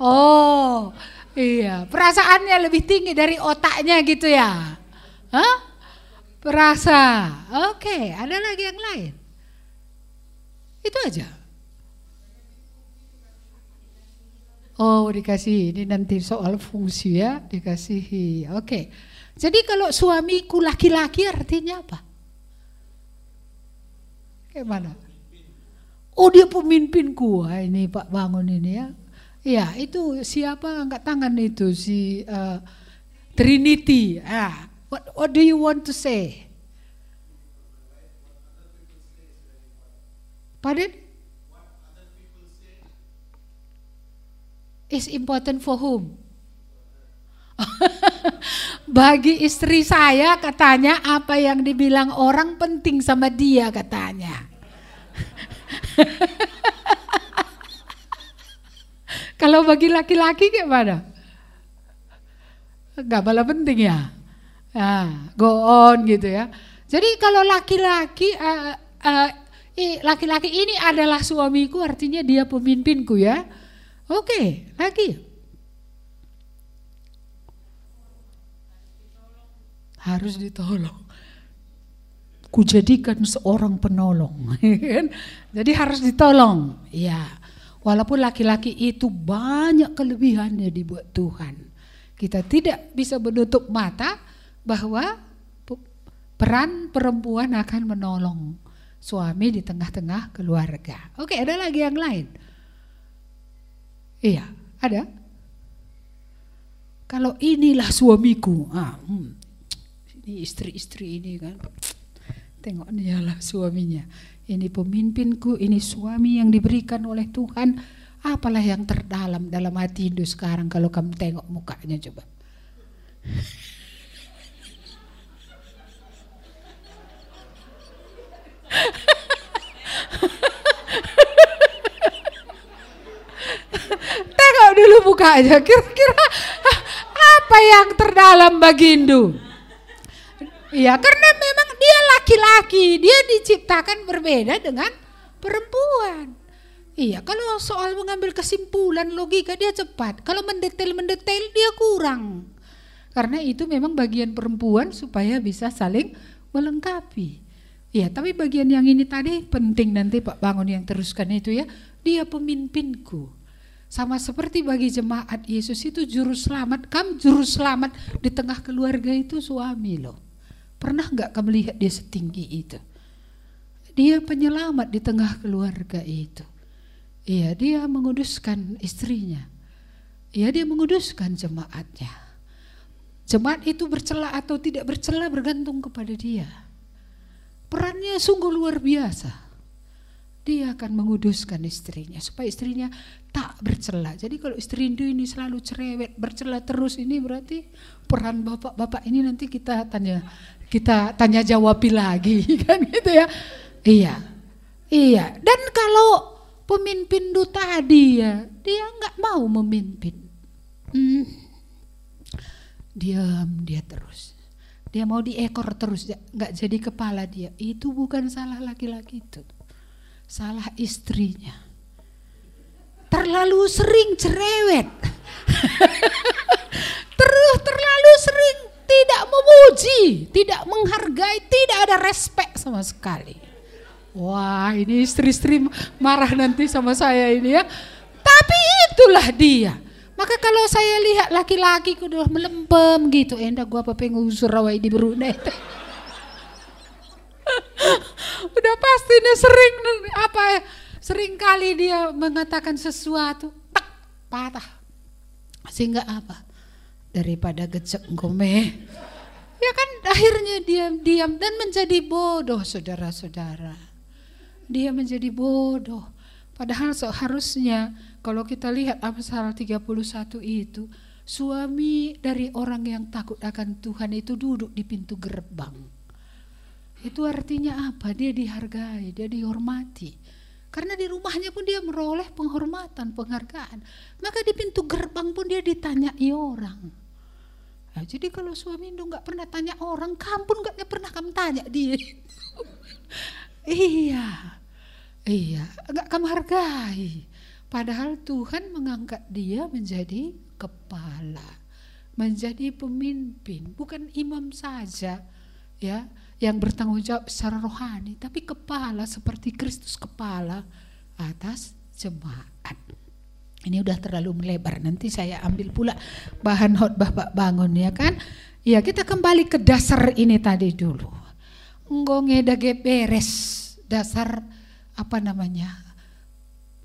Oh, iya. Perasaannya lebih tinggi dari otaknya gitu ya. Hah? Perasa. Oke, ada lagi yang lain. Itu aja. Oh dikasih, ini nanti soal fungsi ya, dikasihi. Oke. Jadi kalau suamiku laki-laki artinya apa? Kayak mana? Oh dia pemimpinku, ini Pak Bangun ini ya. Iya itu siapa angkat tangan itu si uh, Trinity. Ah, what, what do you want to say? Pardon? Is important for whom? Bagi istri saya katanya apa yang dibilang orang penting sama dia katanya. Kalau bagi laki-laki gimana? Gak malah penting ya. Nah, go on gitu ya. Jadi kalau laki-laki uh, uh, laki-laki ini adalah suamiku artinya dia pemimpinku ya. Oke, lagi. Harus ditolong. Kujadikan seorang penolong. Kan? Jadi harus ditolong. Ya, walaupun laki-laki itu banyak kelebihannya dibuat Tuhan. Kita tidak bisa menutup mata bahwa peran perempuan akan menolong suami di tengah-tengah keluarga. Oke, ada lagi yang lain. Iya, ada. Kalau inilah suamiku, ah, hmm, ini istri-istri ini kan, tengok lah suaminya. Ini pemimpinku, ini suami yang diberikan oleh Tuhan. Apalah yang terdalam dalam hati Hindu sekarang kalau kamu tengok mukanya coba. Dulu aja kira-kira apa yang terdalam bagi Hindu? Ya karena memang dia laki-laki, dia diciptakan berbeda dengan perempuan. Iya, kalau soal mengambil kesimpulan logika dia cepat, kalau mendetail-mendetail dia kurang. Karena itu memang bagian perempuan supaya bisa saling melengkapi. Iya, tapi bagian yang ini tadi penting nanti Pak Bangun yang teruskan itu ya. Dia pemimpinku. Sama seperti bagi jemaat Yesus itu juru selamat. Kamu juru selamat di tengah keluarga itu suami loh. Pernah nggak kamu lihat dia setinggi itu? Dia penyelamat di tengah keluarga itu. Iya, dia menguduskan istrinya. Iya, dia menguduskan jemaatnya. Jemaat itu bercela atau tidak bercela bergantung kepada dia. Perannya sungguh luar biasa. Dia akan menguduskan istrinya supaya istrinya tak bercela. Jadi kalau istri Hindu ini selalu cerewet, bercela terus ini berarti peran bapak-bapak ini nanti kita tanya kita tanya jawab lagi kan gitu ya. Iya. Iya. Dan kalau pemimpin itu tadi ya, dia nggak mau memimpin. Hmm. Diam dia terus. Dia mau diekor terus, nggak jadi kepala dia. Itu bukan salah laki-laki itu. Salah istrinya. Terlalu sering cerewet. Terus terlalu sering tidak memuji, tidak menghargai, tidak ada respect sama sekali. Wah, ini istri-istri marah nanti sama saya ini ya. Tapi itulah dia. Maka kalau saya lihat laki-laki udah melempem gitu, endah gua apa pengusur rawai di Brunei. udah pasti nih sering apa ya, sering kali dia mengatakan sesuatu tak patah. Sehingga apa? Daripada gecek gome. Ya kan akhirnya diam-diam dan menjadi bodoh saudara-saudara. Dia menjadi bodoh. Padahal seharusnya kalau kita lihat Amsal 31 itu, suami dari orang yang takut akan Tuhan itu duduk di pintu gerbang. Itu artinya apa? Dia dihargai, dia dihormati. Karena di rumahnya pun dia meroleh penghormatan, penghargaan. Maka di pintu gerbang pun dia ditanyai orang. Nah, jadi kalau suami itu nggak pernah tanya orang, kamu pun nggak pernah kamu tanya dia. iya, iya, nggak kamu hargai. Padahal Tuhan mengangkat dia menjadi kepala, menjadi pemimpin, bukan imam saja ya yang bertanggung jawab secara rohani, tapi kepala seperti Kristus kepala atas jemaat. Ini udah terlalu melebar. Nanti saya ambil pula bahan khotbah Pak Bangun ya kan. Ya kita kembali ke dasar ini tadi dulu. Ngonge dage beres dasar apa namanya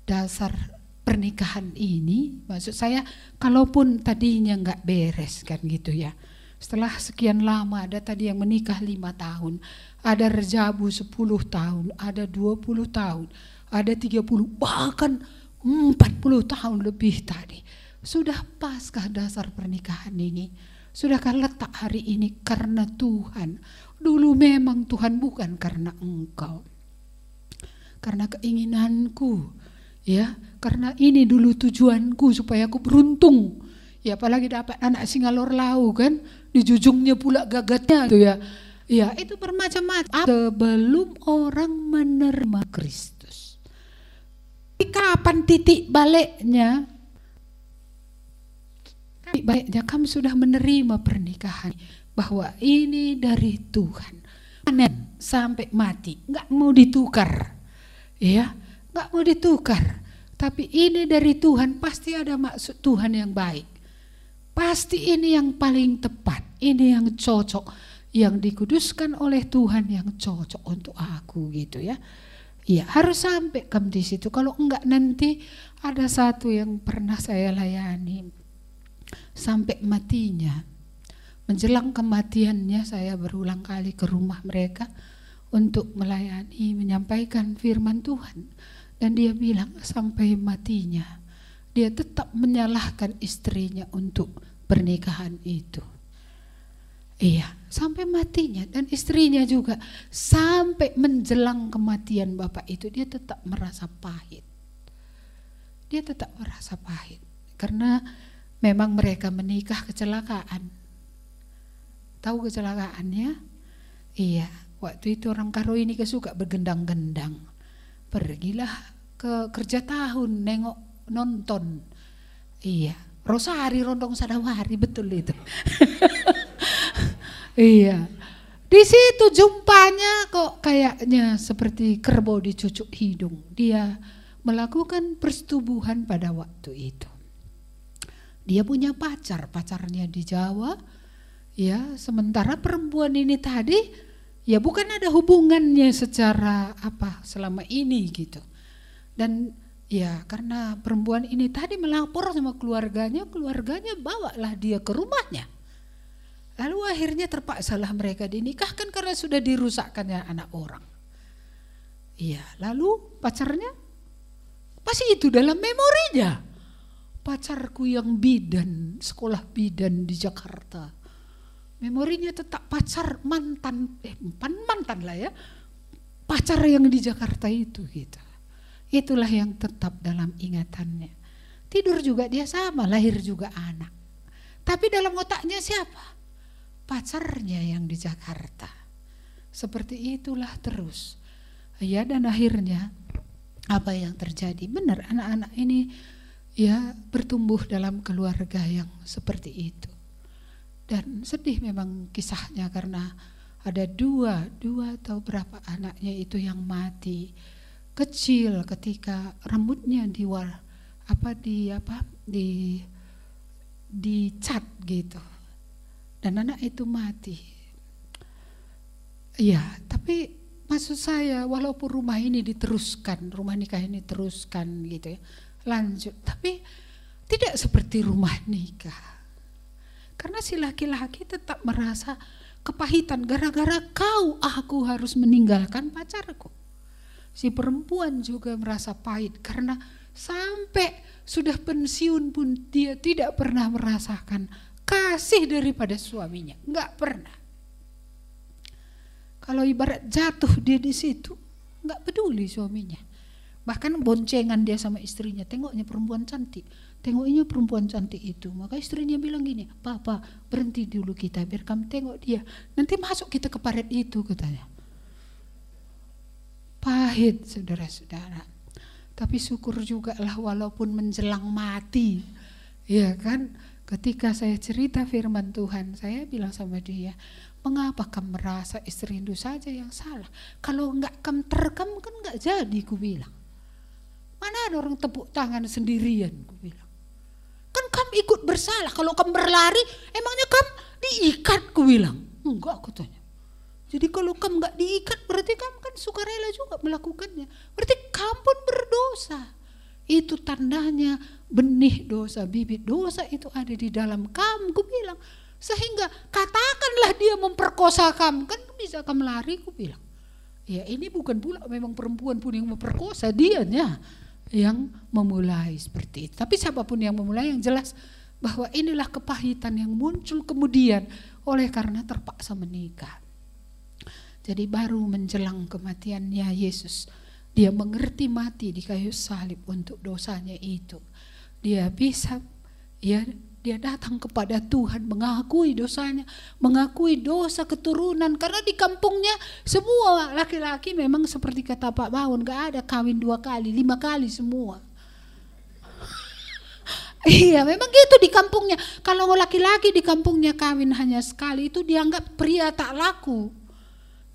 dasar pernikahan ini, maksud saya kalaupun tadinya nggak beres kan gitu ya. Setelah sekian lama ada tadi yang menikah lima tahun, ada rejabu sepuluh tahun, ada dua puluh tahun, ada tiga puluh bahkan empat puluh tahun lebih tadi. Sudah paskah dasar pernikahan ini? Sudahkah letak hari ini karena Tuhan? Dulu memang Tuhan bukan karena engkau. Karena keinginanku, ya karena ini dulu tujuanku supaya aku beruntung ya apalagi dapat anak singalor lau kan di jujungnya pula gagatnya tuh ya. Ya itu bermacam-macam. Sebelum orang menerima Kristus. Kapan titik baliknya? Baiknya kamu sudah menerima pernikahan. Bahwa ini dari Tuhan. Anen sampai mati, nggak mau ditukar, ya, nggak mau ditukar. Tapi ini dari Tuhan. Pasti ada maksud Tuhan yang baik. Pasti ini yang paling tepat, ini yang cocok, yang dikuduskan oleh Tuhan yang cocok untuk aku gitu ya. Iya harus sampai kamu di situ. Kalau enggak nanti ada satu yang pernah saya layani sampai matinya. Menjelang kematiannya saya berulang kali ke rumah mereka untuk melayani, menyampaikan firman Tuhan. Dan dia bilang sampai matinya dia tetap menyalahkan istrinya untuk pernikahan itu. Iya, sampai matinya dan istrinya juga sampai menjelang kematian bapak itu dia tetap merasa pahit. Dia tetap merasa pahit karena memang mereka menikah kecelakaan. Tahu kecelakaannya? Iya, waktu itu orang Karo ini kesuka bergendang-gendang. Pergilah ke kerja tahun nengok nonton. Iya, Rosari Rondong Sadawari betul itu. iya. Di situ jumpanya kok kayaknya seperti kerbau dicucuk hidung. Dia melakukan persetubuhan pada waktu itu. Dia punya pacar, pacarnya di Jawa. Ya, sementara perempuan ini tadi ya bukan ada hubungannya secara apa selama ini gitu. Dan ya karena perempuan ini tadi melapor sama keluarganya, keluarganya bawalah dia ke rumahnya Lalu akhirnya terpaksalah mereka dinikahkan karena sudah dirusakkannya anak orang. Iya, lalu pacarnya pasti itu dalam memorinya. Pacarku yang bidan, sekolah bidan di Jakarta. Memorinya tetap pacar mantan, eh mantan lah ya. Pacar yang di Jakarta itu gitu. Itulah yang tetap dalam ingatannya. Tidur juga dia sama, lahir juga anak. Tapi dalam otaknya siapa? pacarnya yang di Jakarta. Seperti itulah terus. Ya dan akhirnya apa yang terjadi? Benar anak-anak ini ya bertumbuh dalam keluarga yang seperti itu. Dan sedih memang kisahnya karena ada dua, dua atau berapa anaknya itu yang mati kecil ketika rambutnya di war, apa di apa di dicat gitu dan anak itu mati. Iya, tapi maksud saya walaupun rumah ini diteruskan, rumah nikah ini teruskan gitu ya, lanjut, tapi tidak seperti rumah nikah. Karena si laki-laki tetap merasa kepahitan gara-gara kau aku harus meninggalkan pacarku. Si perempuan juga merasa pahit karena sampai sudah pensiun pun dia tidak pernah merasakan kasih daripada suaminya. Enggak pernah. Kalau ibarat jatuh dia di situ, enggak peduli suaminya. Bahkan boncengan dia sama istrinya, tengoknya perempuan cantik. Tengoknya perempuan cantik itu. Maka istrinya bilang gini, Papa berhenti dulu kita biar kamu tengok dia. Nanti masuk kita ke paret itu katanya. Pahit saudara-saudara. Tapi syukur juga lah walaupun menjelang mati. Ya kan, Ketika saya cerita firman Tuhan, saya bilang sama dia, mengapa kamu merasa istri Hindu saja yang salah? Kalau enggak kamu terekam kan enggak jadi, ku bilang. Mana ada orang tepuk tangan sendirian, ku bilang. Kan kamu ikut bersalah, kalau kamu berlari, emangnya kamu diikat, ku bilang. Enggak, tanya. Jadi kalau kamu enggak diikat, berarti kamu kan sukarela juga melakukannya. Berarti kamu pun berdosa. Itu tandanya benih dosa, bibit dosa itu ada di dalam kamu. Ku bilang, sehingga katakanlah dia memperkosa kamu, kan bisa kamu lari, ku bilang. Ya ini bukan pula memang perempuan pun yang memperkosa, dianya yang memulai seperti itu. Tapi siapa pun yang memulai yang jelas bahwa inilah kepahitan yang muncul kemudian oleh karena terpaksa menikah. Jadi baru menjelang kematiannya Yesus, dia mengerti mati di kayu salib untuk dosanya itu dia bisa ya dia datang kepada Tuhan mengakui dosanya, mengakui dosa keturunan karena di kampungnya semua laki-laki memang seperti kata Pak Baun gak ada kawin dua kali, lima kali semua. Iya, memang gitu di kampungnya. Kalau laki-laki di kampungnya kawin hanya sekali itu dianggap pria tak laku.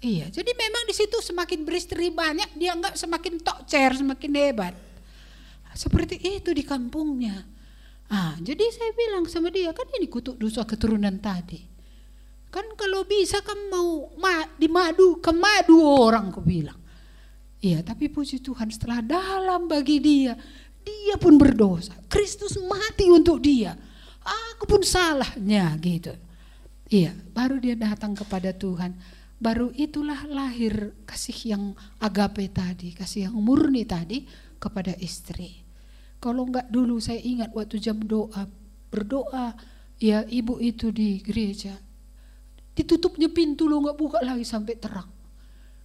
Iya, jadi memang di situ semakin beristri banyak dianggap semakin tokcer, semakin hebat. Seperti itu di kampungnya. Ah, jadi saya bilang sama dia, kan ini kutuk dosa keturunan tadi. Kan kalau bisa kan mau ma, di madu, ke madu orang aku bilang. Iya, tapi puji Tuhan setelah dalam bagi dia, dia pun berdosa. Kristus mati untuk dia. Aku pun salahnya gitu. Iya, baru dia datang kepada Tuhan. Baru itulah lahir kasih yang agape tadi, kasih yang murni tadi kepada istri. Kalau enggak dulu saya ingat waktu jam doa, berdoa, ya ibu itu di gereja. Ditutupnya pintu lo enggak buka lagi sampai terang.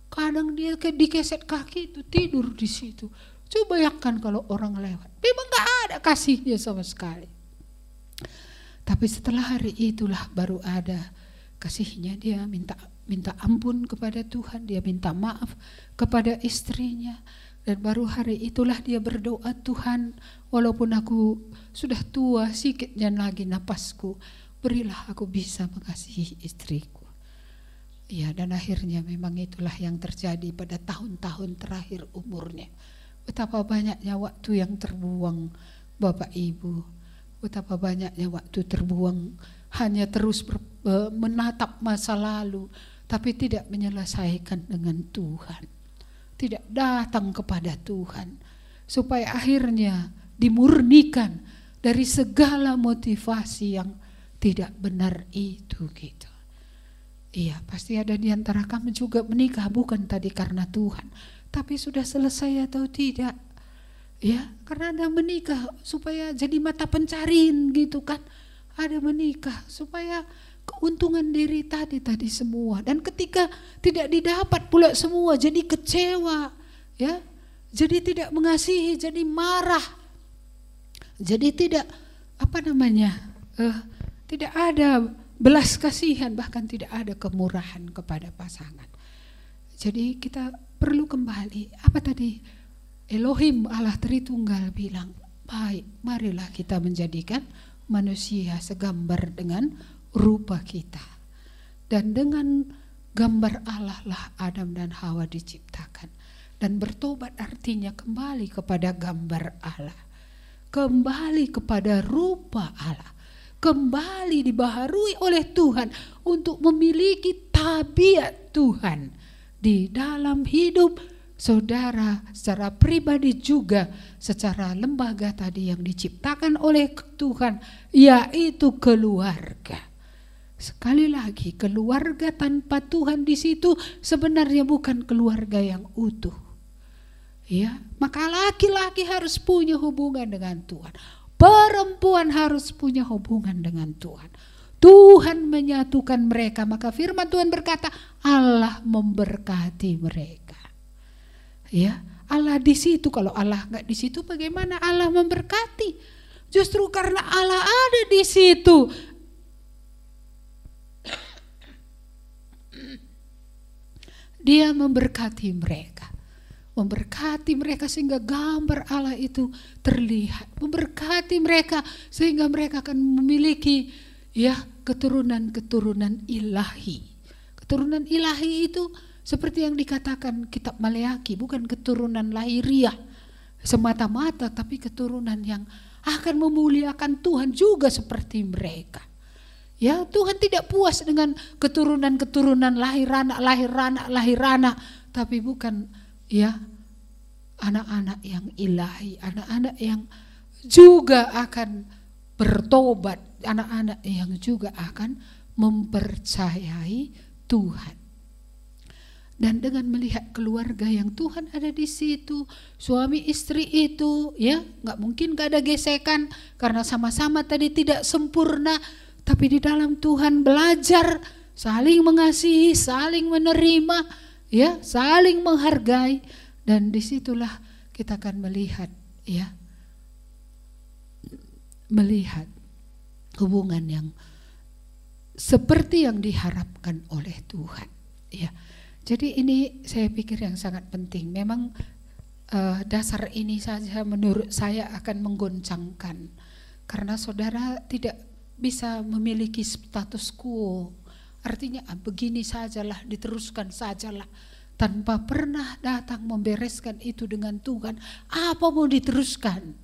Kadang dia dikeset kaki itu tidur di situ. Coba bayangkan kalau orang lewat. Memang gak ada kasihnya sama sekali. Tapi setelah hari itulah baru ada kasihnya dia minta minta ampun kepada Tuhan, dia minta maaf kepada istrinya dan baru hari itulah dia berdoa Tuhan walaupun aku sudah tua sikitnya lagi napasku berilah aku bisa mengasihi istriku Ya dan akhirnya memang itulah yang terjadi pada tahun-tahun terakhir umurnya. Betapa banyaknya waktu yang terbuang Bapak Ibu. Betapa banyaknya waktu terbuang hanya terus ber, menatap masa lalu tapi tidak menyelesaikan dengan Tuhan. Tidak datang kepada Tuhan supaya akhirnya dimurnikan dari segala motivasi yang tidak benar itu gitu. Iya, pasti ada di antara kami juga menikah bukan tadi karena Tuhan, tapi sudah selesai atau tidak. Ya, karena ada menikah supaya jadi mata pencarian gitu kan. Ada menikah supaya keuntungan diri tadi tadi semua dan ketika tidak didapat pula semua jadi kecewa, ya. Jadi tidak mengasihi, jadi marah. Jadi tidak apa namanya? Uh, tidak ada belas kasihan bahkan tidak ada kemurahan kepada pasangan. Jadi kita perlu kembali apa tadi Elohim Allah Tritunggal bilang baik marilah kita menjadikan manusia segambar dengan rupa kita. Dan dengan gambar Allah lah Adam dan Hawa diciptakan. Dan bertobat artinya kembali kepada gambar Allah. Kembali kepada rupa Allah. Kembali dibaharui oleh Tuhan untuk memiliki tabiat Tuhan di dalam hidup saudara secara pribadi juga secara lembaga tadi yang diciptakan oleh Tuhan yaitu keluarga. Sekali lagi keluarga tanpa Tuhan di situ sebenarnya bukan keluarga yang utuh. Ya, maka laki-laki harus punya hubungan dengan Tuhan. Perempuan harus punya hubungan dengan Tuhan. Tuhan menyatukan mereka, maka firman Tuhan berkata, Allah memberkati mereka. Ya, Allah di situ. Kalau Allah nggak di situ, bagaimana Allah memberkati? Justru karena Allah ada di situ, Dia memberkati mereka memberkati mereka sehingga gambar Allah itu terlihat, memberkati mereka sehingga mereka akan memiliki ya keturunan-keturunan ilahi. Keturunan ilahi itu seperti yang dikatakan kitab Maleaki, bukan keturunan lahiriah semata-mata tapi keturunan yang akan memuliakan Tuhan juga seperti mereka. Ya, Tuhan tidak puas dengan keturunan-keturunan lahir anak, lahir anak, lahir anak, tapi bukan ya anak-anak yang ilahi, anak-anak yang juga akan bertobat, anak-anak yang juga akan mempercayai Tuhan. Dan dengan melihat keluarga yang Tuhan ada di situ, suami istri itu, ya nggak mungkin gak ada gesekan karena sama-sama tadi tidak sempurna, tapi di dalam Tuhan belajar saling mengasihi, saling menerima, ya saling menghargai. Dan di situlah kita akan melihat ya melihat hubungan yang seperti yang diharapkan oleh Tuhan ya. Jadi ini saya pikir yang sangat penting. Memang uh, dasar ini saja menurut saya akan menggoncangkan. Karena saudara tidak bisa memiliki status quo. Artinya ah, begini sajalah, diteruskan sajalah. Tanpa pernah datang membereskan itu dengan Tuhan. Apa mau diteruskan?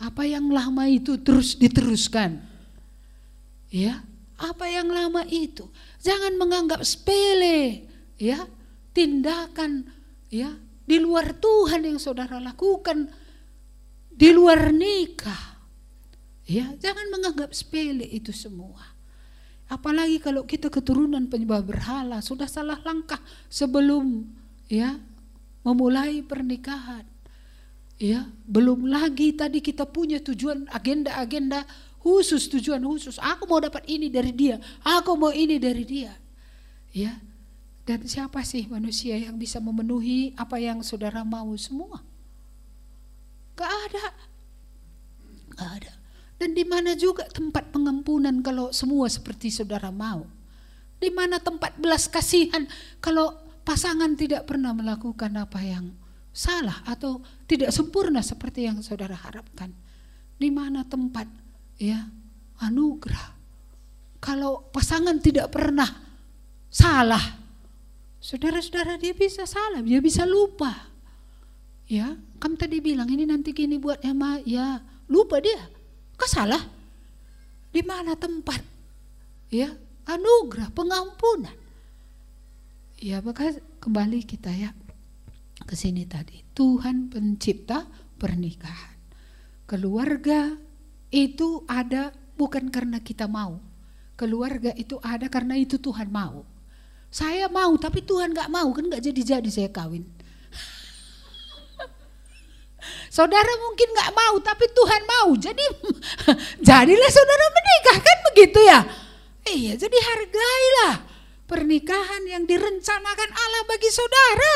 Apa yang lama itu terus diteruskan. Ya, apa yang lama itu? Jangan menganggap sepele, ya, tindakan ya di luar Tuhan yang saudara lakukan di luar nikah. Ya, jangan menganggap sepele itu semua. Apalagi kalau kita keturunan penyembah berhala, sudah salah langkah sebelum ya memulai pernikahan. Ya, belum lagi tadi kita punya tujuan agenda-agenda khusus, tujuan khusus. Aku mau dapat ini dari dia, aku mau ini dari dia. Ya. Dan siapa sih manusia yang bisa memenuhi apa yang saudara mau semua? Gak ada. Gak ada. Dan di mana juga tempat pengampunan kalau semua seperti saudara mau? Di mana tempat belas kasihan kalau pasangan tidak pernah melakukan apa yang salah atau tidak sempurna seperti yang saudara harapkan? Di mana tempat ya anugerah? Kalau pasangan tidak pernah salah, saudara-saudara dia bisa salah, dia bisa lupa. Ya, kamu tadi bilang ini nanti gini buat ya, ya lupa dia Kok salah? Di mana tempat? Ya, anugerah, pengampunan. Ya, maka kembali kita ya ke sini tadi. Tuhan pencipta pernikahan. Keluarga itu ada bukan karena kita mau. Keluarga itu ada karena itu Tuhan mau. Saya mau tapi Tuhan gak mau kan gak jadi-jadi saya kawin. Saudara mungkin nggak mau, tapi Tuhan mau. Jadi jadilah saudara menikah kan begitu ya? Iya, jadi hargailah pernikahan yang direncanakan Allah bagi saudara.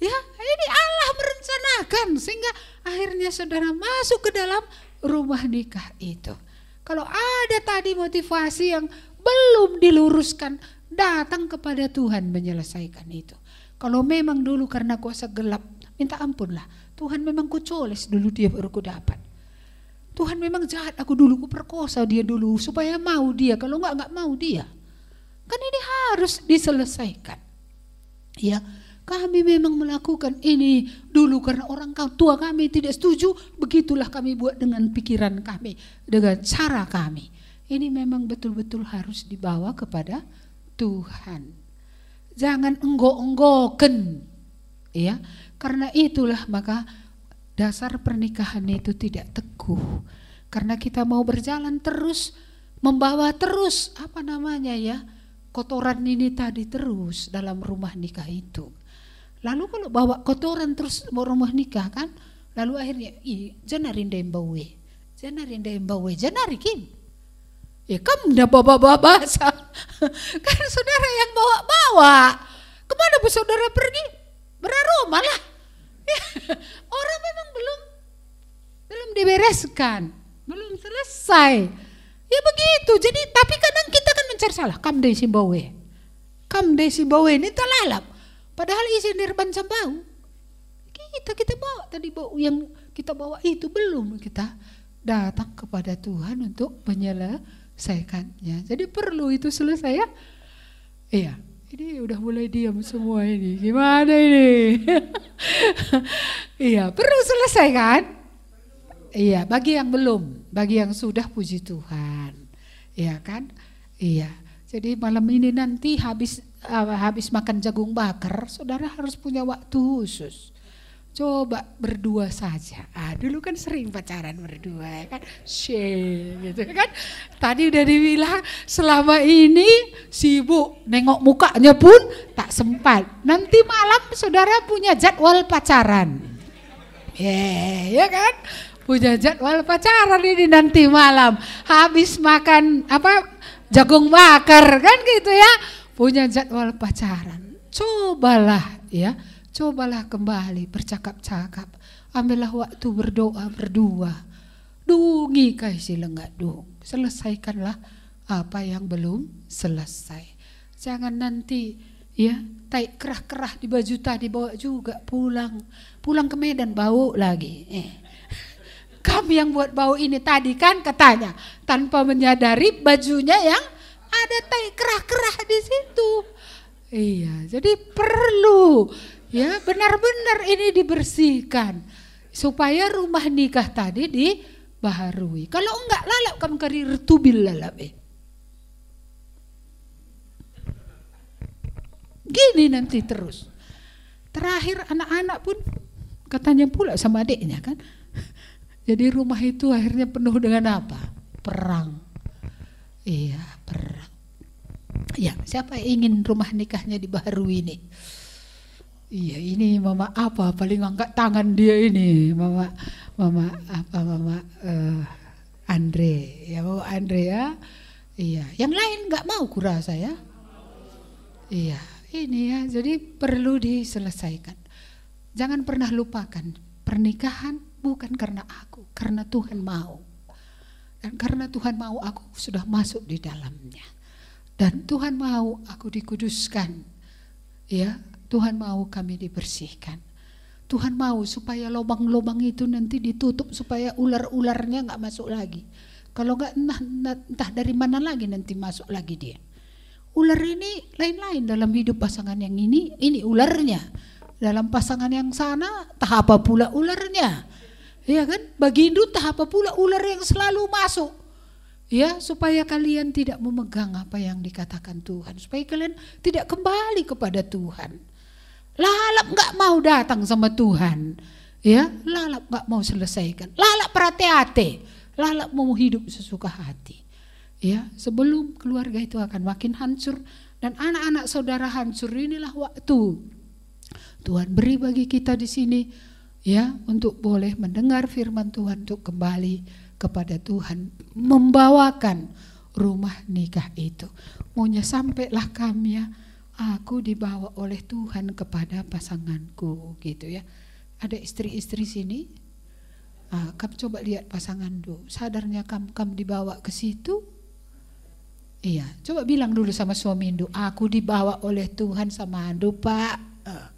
Ya, ini Allah merencanakan sehingga akhirnya saudara masuk ke dalam rumah nikah itu. Kalau ada tadi motivasi yang belum diluruskan, datang kepada Tuhan menyelesaikan itu. Kalau memang dulu karena kuasa gelap, minta ampunlah Tuhan memang kucoles dulu dia baru ku dapat. Tuhan memang jahat aku dulu ku perkosa dia dulu supaya mau dia kalau nggak nggak mau dia. Kan ini harus diselesaikan. Ya, kami memang melakukan ini dulu karena orang tua kami tidak setuju, begitulah kami buat dengan pikiran kami, dengan cara kami. Ini memang betul-betul harus dibawa kepada Tuhan. Jangan enggok-enggoken. Ya, karena itulah maka dasar pernikahan itu tidak teguh. Karena kita mau berjalan terus, membawa terus apa namanya ya, kotoran ini tadi terus dalam rumah nikah itu. Lalu kalau bawa kotoran terus mau rumah nikah kan, lalu akhirnya i janarin dembawe, janarin dembawe, janari kim. Ya kamu udah bawa-bawa bahasa. kan saudara yang bawa-bawa. Ke mana bu saudara pergi? Beraroma lah. Orang memang belum belum dibereskan, belum selesai. Ya begitu. Jadi tapi kadang kita kan mencari salah. Kam deh simbawe. Kam deh simbawe ini telalap. Padahal isi nirban sambau. Kita kita bawa tadi bau yang kita bawa itu belum kita datang kepada Tuhan untuk menyelesaikannya. Jadi perlu itu selesai ya. Iya. Ini udah mulai diam semua ini. Gimana ini? iya, perlu selesai kan? Iya, bagi yang belum, bagi yang sudah puji Tuhan. Iya kan? Iya. Jadi malam ini nanti habis uh, habis makan jagung bakar, saudara harus punya waktu khusus coba berdua saja. Ah, dulu kan sering pacaran berdua ya kan, share gitu kan. Tadi udah dibilang selama ini sibuk nengok mukanya pun tak sempat. Nanti malam saudara punya jadwal pacaran. Yeah, ya kan? Punya jadwal pacaran ini nanti malam. Habis makan apa jagung bakar kan gitu ya. Punya jadwal pacaran. Cobalah ya Cobalah kembali bercakap-cakap. Ambillah waktu berdoa berdua. Dungi kasih lenggak dung. Selesaikanlah apa yang belum selesai. Jangan nanti ya taik kerah-kerah di baju tadi bawa juga pulang. Pulang ke Medan bau lagi. Eh. Kami yang buat bau ini tadi kan katanya. Tanpa menyadari bajunya yang ada tai kerah-kerah di situ. Iya, jadi perlu ya benar-benar ini dibersihkan supaya rumah nikah tadi dibaharui. Kalau enggak lalap kamu karir tubil lalap eh. Gini nanti terus. Terakhir anak-anak pun katanya pula sama adiknya kan. Jadi rumah itu akhirnya penuh dengan apa? Perang. Iya, perang. Ya, siapa yang ingin rumah nikahnya dibaharui ini? Iya, ini mama apa? Paling angkat tangan dia ini, mama, mama apa? Mama uh, Andre, ya mama Andre ya. Iya, yang lain nggak mau kurasa ya. Iya, ini ya. Jadi perlu diselesaikan. Jangan pernah lupakan pernikahan bukan karena aku, karena Tuhan mau. Dan karena Tuhan mau aku sudah masuk di dalamnya. Dan Tuhan mau aku dikuduskan. Ya, Tuhan mau kami dibersihkan. Tuhan mau supaya lubang-lubang itu nanti ditutup supaya ular-ularnya nggak masuk lagi. Kalau nggak entah, entah dari mana lagi nanti masuk lagi dia. Ular ini lain-lain dalam hidup pasangan yang ini, ini ularnya. Dalam pasangan yang sana, tahap apa pula ularnya. Ya kan? Bagi Hindu tahap apa pula ular yang selalu masuk Ya, supaya kalian tidak memegang apa yang dikatakan Tuhan, supaya kalian tidak kembali kepada Tuhan. Lalap nggak mau datang sama Tuhan, ya, lalap nggak mau selesaikan. Lalap perhati-hati, lalap mau hidup sesuka hati. Ya, sebelum keluarga itu akan makin hancur dan anak-anak saudara hancur inilah waktu Tuhan beri bagi kita di sini ya untuk boleh mendengar firman Tuhan untuk kembali kepada Tuhan, membawakan rumah nikah itu. Maunya sampailah kami ya, aku dibawa oleh Tuhan kepada pasanganku gitu ya. Ada istri-istri sini, ah, kamu coba lihat pasangan dulu, sadarnya kamu, kamu dibawa ke situ? Iya, coba bilang dulu sama suami Indu, aku dibawa oleh Tuhan sama Andu pak. Uh.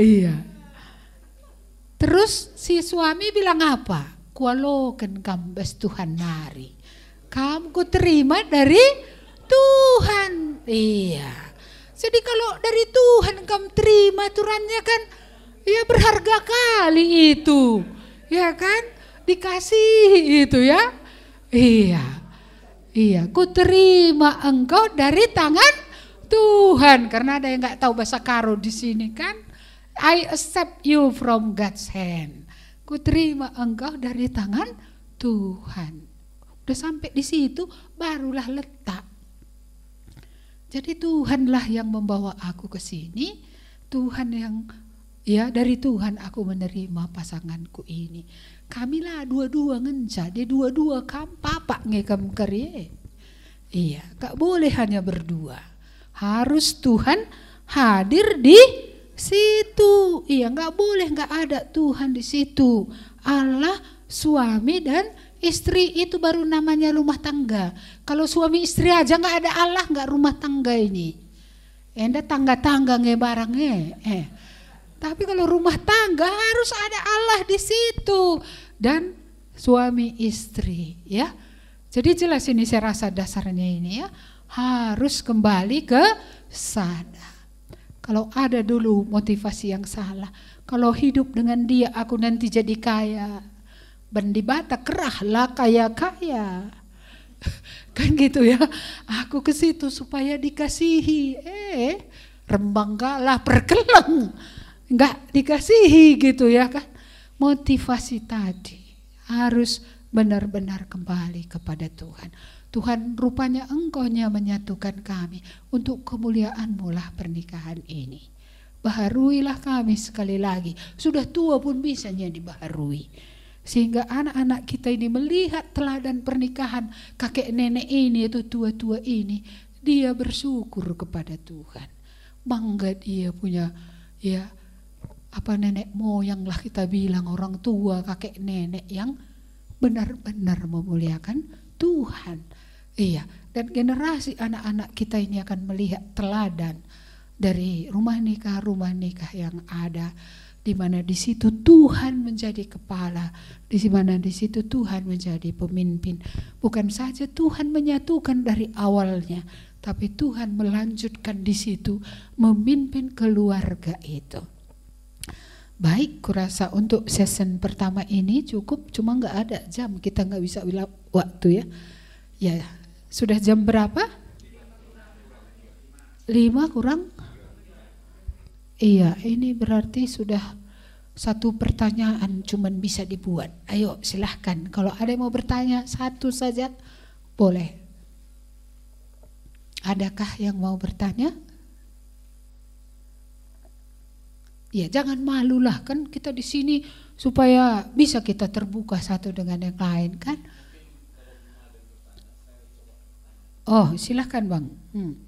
iya, Terus si suami bilang apa? Kualokan kambas Tuhan nari. Kamu ku terima dari Tuhan. Iya. Jadi kalau dari Tuhan kamu terima aturannya kan ya berharga kali itu. Ya kan? Dikasih itu ya. Iya. Iya, ku terima engkau dari tangan Tuhan karena ada yang nggak tahu bahasa karo di sini kan. I accept you from God's hand. Ku terima engkau dari tangan Tuhan. Udah sampai di situ barulah letak. Jadi Tuhanlah yang membawa aku ke sini. Tuhan yang ya dari Tuhan aku menerima pasanganku ini. Kamilah dua-dua ngenca, dia dua-dua kam papa ngekam kerye. Iya, gak boleh hanya berdua. Harus Tuhan hadir di situ. Iya, nggak boleh nggak ada Tuhan di situ. Allah, suami dan istri itu baru namanya rumah tangga. Kalau suami istri aja nggak ada Allah nggak rumah tangga ini. Enda tangga-tangga nge barangnya. Eh. Tapi kalau rumah tangga harus ada Allah di situ dan suami istri ya. Jadi jelas ini saya rasa dasarnya ini ya harus kembali ke sana. Kalau ada dulu motivasi yang salah, kalau hidup dengan dia aku nanti jadi kaya. Bendibata kerahlah kaya-kaya. Kan gitu ya. Aku ke situ supaya dikasihi. Eh, rembang galah perkeleng. Enggak dikasihi gitu ya kan. Motivasi tadi harus benar-benar kembali kepada Tuhan. Tuhan rupanya engkaunya menyatukan kami untuk kemuliaan lah pernikahan ini. Baharuilah kami sekali lagi. Sudah tua pun bisanya dibaharui. Sehingga anak-anak kita ini melihat teladan pernikahan kakek nenek ini itu tua-tua ini. Dia bersyukur kepada Tuhan. Bangga dia punya ya apa nenek moyang lah kita bilang orang tua kakek nenek yang benar-benar memuliakan Tuhan. Iya, dan generasi anak-anak kita ini akan melihat teladan dari rumah nikah rumah nikah yang ada di mana di situ Tuhan menjadi kepala, di mana di situ Tuhan menjadi pemimpin. Bukan saja Tuhan menyatukan dari awalnya, tapi Tuhan melanjutkan di situ memimpin keluarga itu. Baik, kurasa untuk season pertama ini cukup, cuma nggak ada jam, kita nggak bisa bilang waktu ya. Ya, sudah jam berapa? Lima kurang? Iya, ini berarti sudah satu pertanyaan cuman bisa dibuat. Ayo silahkan, kalau ada yang mau bertanya satu saja boleh. Adakah yang mau bertanya? Ya jangan malulah kan kita di sini supaya bisa kita terbuka satu dengan yang lain kan. Oh silahkan bang. Hmm.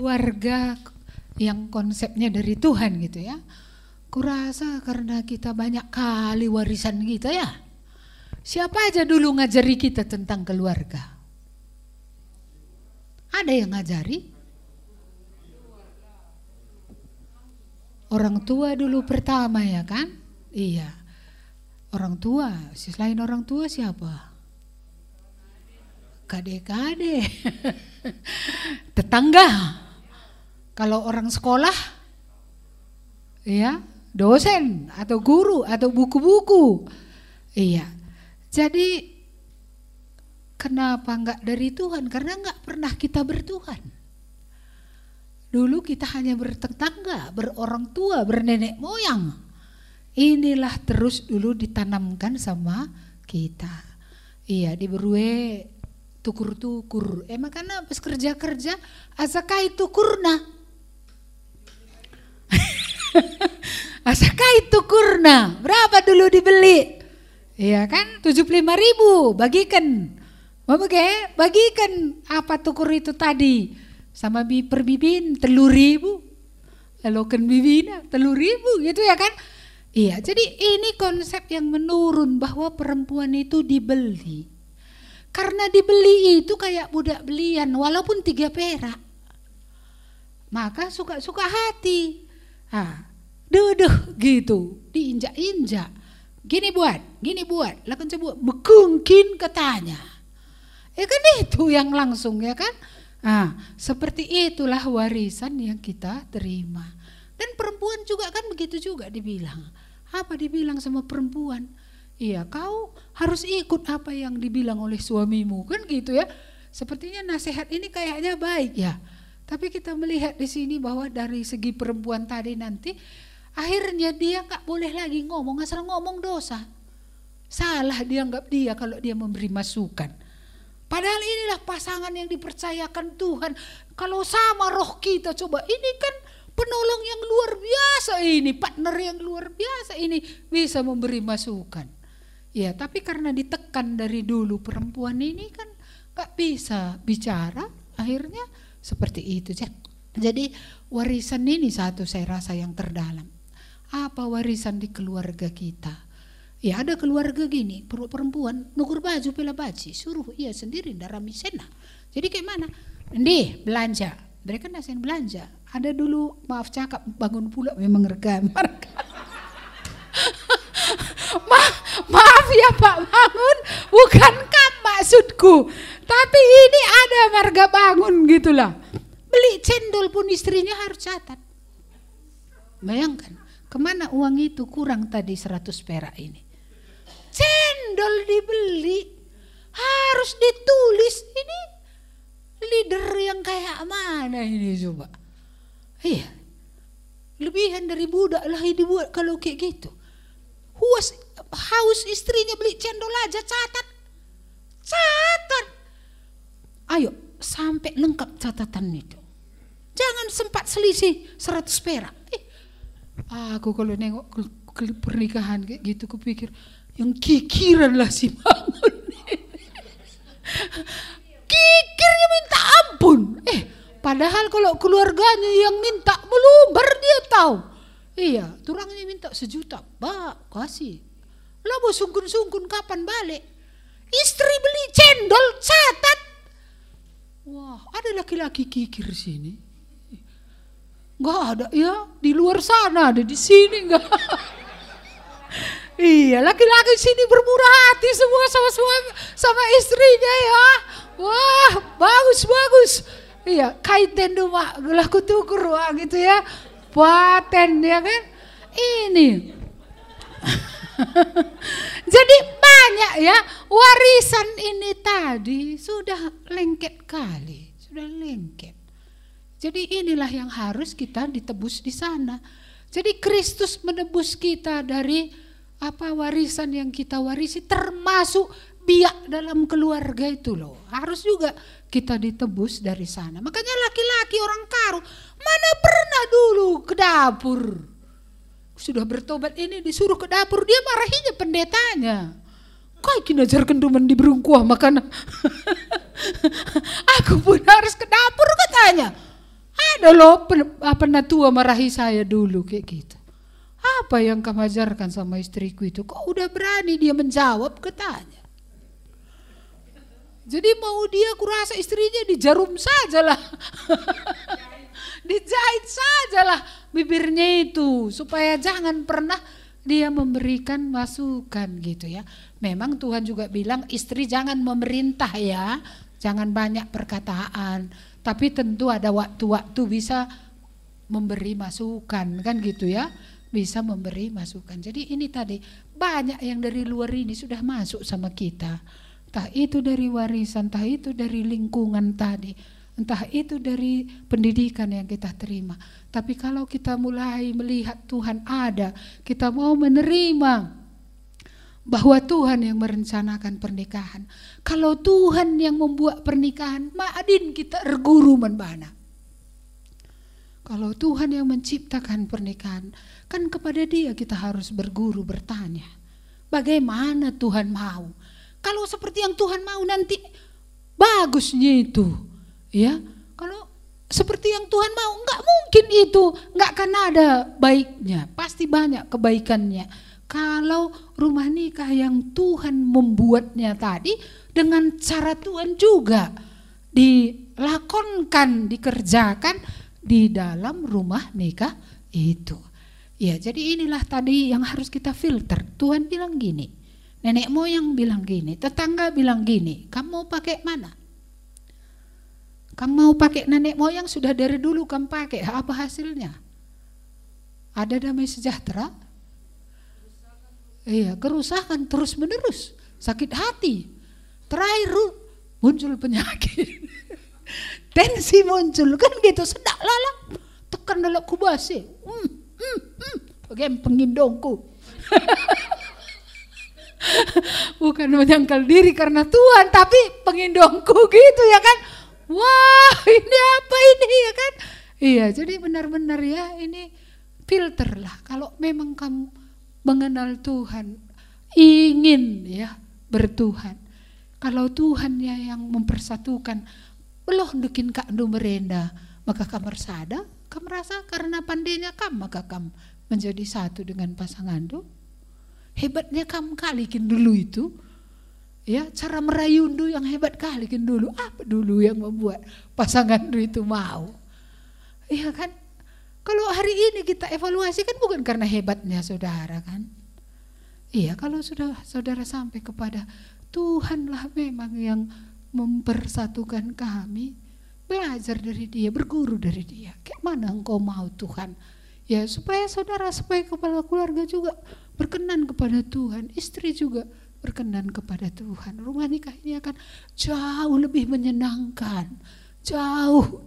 Keluarga yang konsepnya dari Tuhan gitu ya. Kurasa karena kita banyak kali warisan kita ya. Siapa aja dulu ngajari kita tentang keluarga? Ada yang ngajari? Orang tua dulu pertama ya kan? Iya. Orang tua, selain orang tua siapa? Kade-kade. Tetangga. Kalau orang sekolah ya, dosen atau guru atau buku-buku. Iya. Jadi kenapa enggak dari Tuhan? Karena enggak pernah kita bertuhan. Dulu kita hanya bertetangga, berorang tua, bernenek moyang. Inilah terus dulu ditanamkan sama kita. Iya, di Berue tukur-tukur. Emang karena pas kerja-kerja asakai tukurna. asakai tukurna. Berapa dulu dibeli? Iya kan 75 ribu bagikan. Bagi, bagikan apa tukur itu tadi sama bi perbibin telur ribu. Lalu kan bibina telur ribu gitu ya kan. Iya jadi ini konsep yang menurun bahwa perempuan itu dibeli karena dibeli itu kayak budak belian walaupun tiga perak. Maka suka-suka hati. Ah, duduk gitu, diinjak-injak. Gini buat, gini buat, lakukan coba bekungkin katanya. Ya kan itu yang langsung ya kan. Ah, seperti itulah warisan yang kita terima. Dan perempuan juga kan begitu juga dibilang. Apa dibilang sama perempuan? Iya, kau harus ikut apa yang dibilang oleh suamimu, kan gitu ya. Sepertinya nasihat ini kayaknya baik ya. Tapi kita melihat di sini bahwa dari segi perempuan tadi nanti akhirnya dia nggak boleh lagi ngomong asal ngomong dosa. Salah dianggap dia kalau dia memberi masukan. Padahal inilah pasangan yang dipercayakan Tuhan. Kalau sama roh kita coba ini kan penolong yang luar biasa ini, partner yang luar biasa ini bisa memberi masukan. Ya, tapi karena ditekan dari dulu perempuan ini kan gak bisa bicara, akhirnya seperti itu. Jadi warisan ini satu saya rasa yang terdalam. Apa warisan di keluarga kita? Ya ada keluarga gini, perempuan nukur baju pela baci, suruh ia sendiri darah misena. Jadi kayak mana? Nih belanja, mereka nasen belanja. Ada dulu maaf cakap bangun pula memang regam. Ma maaf ya Pak Bangun, bukan kan maksudku. Tapi ini ada marga bangun gitulah. Beli cendol pun istrinya harus catat. Bayangkan, ke mana uang itu kurang tadi 100 perak ini. Cendol dibeli, harus ditulis. Ini leader yang kayak mana ini coba. Iya, lebihan dari budak lah dibuat kalau kayak gitu. Huas haus istrinya beli cendol aja catat. Catat. Ayo sampai lengkap catatan itu. Jangan sempat selisih 100 perak. Eh, Aku kalau nengok ke, pernikahan kayak gitu kupikir yang kikiran lah si Mamun. Kikirnya minta ampun. Eh, padahal kalau keluarganya yang minta meluber dia tahu. Iya, turangnya minta sejuta. Pak, kasih. Lah sungkun-sungkun kapan balik? Istri beli cendol, catat. Wah, ada laki-laki kikir sini. Enggak ada ya, di luar sana ada, di sini enggak. iya, laki-laki sini bermurah hati semua sama semua sama istrinya ya. Wah, bagus bagus. Iya, kaiten mak laku tukur wah gitu ya. Paten ya kan. Ini. Jadi banyak ya warisan ini tadi sudah lengket kali, sudah lengket. Jadi inilah yang harus kita ditebus di sana. Jadi Kristus menebus kita dari apa warisan yang kita warisi termasuk biak dalam keluarga itu loh. Harus juga kita ditebus dari sana. Makanya laki-laki orang karu mana pernah dulu ke dapur. Sudah bertobat ini disuruh ke dapur dia marahinya pendetanya. Kau kini ajar kenduman di berungkuah makan. Aku pun harus ke dapur katanya. Ada loh pernah tua marahi saya dulu kayak gitu. Apa yang kamu ajarkan sama istriku itu? Kok udah berani dia menjawab katanya. Jadi mau dia kurasa istrinya dijarum saja lah. Dijahit saja lah bibirnya itu. Supaya jangan pernah dia memberikan masukan gitu ya. Memang Tuhan juga bilang istri jangan memerintah ya. Jangan banyak perkataan tapi tentu ada waktu-waktu bisa memberi masukan kan gitu ya. Bisa memberi masukan. Jadi ini tadi banyak yang dari luar ini sudah masuk sama kita. Entah itu dari warisan, entah itu dari lingkungan tadi, entah itu dari pendidikan yang kita terima. Tapi kalau kita mulai melihat Tuhan ada, kita mau menerima bahwa Tuhan yang merencanakan pernikahan. Kalau Tuhan yang membuat pernikahan, maadin kita erguru menbana. Kalau Tuhan yang menciptakan pernikahan, kan kepada dia kita harus berguru bertanya. Bagaimana Tuhan mau? Kalau seperti yang Tuhan mau nanti bagusnya itu. Ya, kalau seperti yang Tuhan mau, enggak mungkin itu, enggak akan ada baiknya. Pasti banyak kebaikannya kalau rumah nikah yang Tuhan membuatnya tadi dengan cara Tuhan juga dilakonkan, dikerjakan di dalam rumah nikah itu. Ya, jadi inilah tadi yang harus kita filter. Tuhan bilang gini, nenek moyang bilang gini, tetangga bilang gini, kamu pakai mana? Kamu mau pakai nenek moyang sudah dari dulu kamu pakai, apa hasilnya? Ada damai sejahtera? Iya, kerusakan terus menerus, sakit hati. Terakhir muncul penyakit. Tensi muncul kan gitu sedak lala tekan dalam kubasi. Hmm, hmm, hmm. Bagaimana pengindongku. Bukan menyangkal diri karena Tuhan, tapi pengindongku gitu ya kan. Wah, ini apa ini ya kan? Iya, jadi benar-benar ya ini filter lah. Kalau memang kamu mengenal Tuhan, ingin ya bertuhan. Kalau Tuhan ya yang mempersatukan, beloh dukin kak merenda, maka kamar sada, kamu rasa karena pandainya kamu maka kamu menjadi satu dengan pasangan du. Hebatnya kamu kalikin dulu itu. Ya, cara merayundu yang hebat kalikin dulu. Apa dulu yang membuat pasangan du itu mau? Iya kan? Kalau hari ini kita evaluasi kan bukan karena hebatnya saudara kan. Iya kalau sudah saudara sampai kepada Tuhanlah memang yang mempersatukan kami. Belajar dari dia, berguru dari dia. Kayak mana engkau mau Tuhan? Ya supaya saudara, supaya kepala keluarga juga berkenan kepada Tuhan. Istri juga berkenan kepada Tuhan. Rumah nikah ini akan jauh lebih menyenangkan. Jauh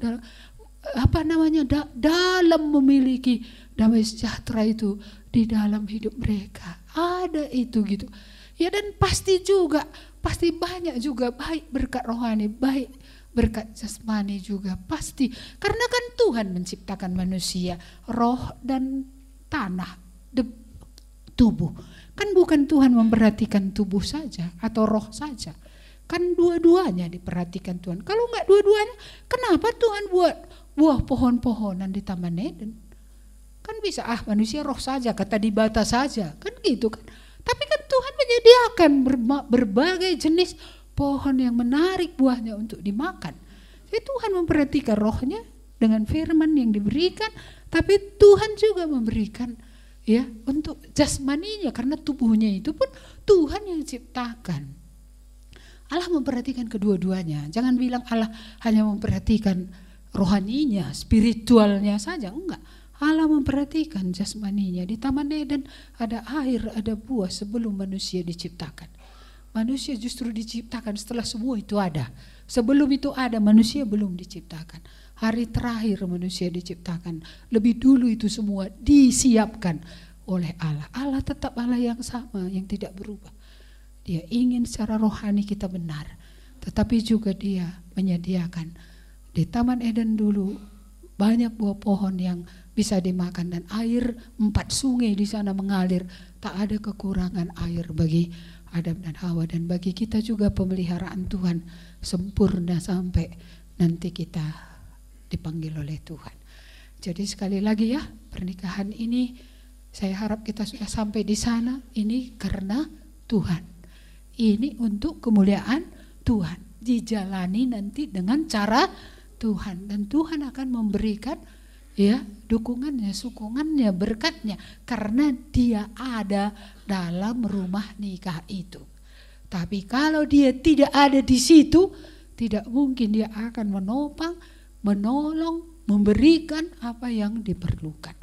apa namanya da, dalam memiliki damai sejahtera itu di dalam hidup mereka ada itu gitu ya dan pasti juga pasti banyak juga baik berkat rohani baik berkat jasmani juga pasti karena kan Tuhan menciptakan manusia roh dan tanah, tubuh. Kan bukan Tuhan memperhatikan tubuh saja atau roh saja. Kan dua-duanya diperhatikan Tuhan. Kalau nggak dua-duanya, kenapa Tuhan buat buah pohon-pohonan di Taman Eden? Kan bisa ah manusia roh saja, kata dibata saja, kan gitu kan. Tapi kan Tuhan menyediakan berbagai jenis pohon yang menarik buahnya untuk dimakan. Jadi Tuhan memperhatikan rohnya dengan firman yang diberikan, tapi Tuhan juga memberikan ya untuk jasmaninya karena tubuhnya itu pun Tuhan yang ciptakan. Allah memperhatikan kedua-duanya. Jangan bilang Allah hanya memperhatikan rohaninya, spiritualnya saja, enggak. Allah memperhatikan jasmaninya. Di Taman Eden ada air, ada buah sebelum manusia diciptakan. Manusia justru diciptakan setelah semua itu ada. Sebelum itu ada manusia belum diciptakan. Hari terakhir manusia diciptakan. Lebih dulu itu semua disiapkan oleh Allah. Allah tetap Allah yang sama, yang tidak berubah. Dia ingin secara rohani kita benar. Tetapi juga dia menyediakan di Taman Eden dulu banyak buah pohon yang bisa dimakan dan air empat sungai di sana mengalir tak ada kekurangan air bagi Adam dan Hawa dan bagi kita juga pemeliharaan Tuhan sempurna sampai nanti kita dipanggil oleh Tuhan. Jadi sekali lagi ya pernikahan ini saya harap kita sudah sampai di sana ini karena Tuhan. Ini untuk kemuliaan Tuhan. Dijalani nanti dengan cara Tuhan dan Tuhan akan memberikan ya dukungannya, sukungannya, berkatnya karena dia ada dalam rumah nikah itu. Tapi kalau dia tidak ada di situ, tidak mungkin dia akan menopang, menolong, memberikan apa yang diperlukan.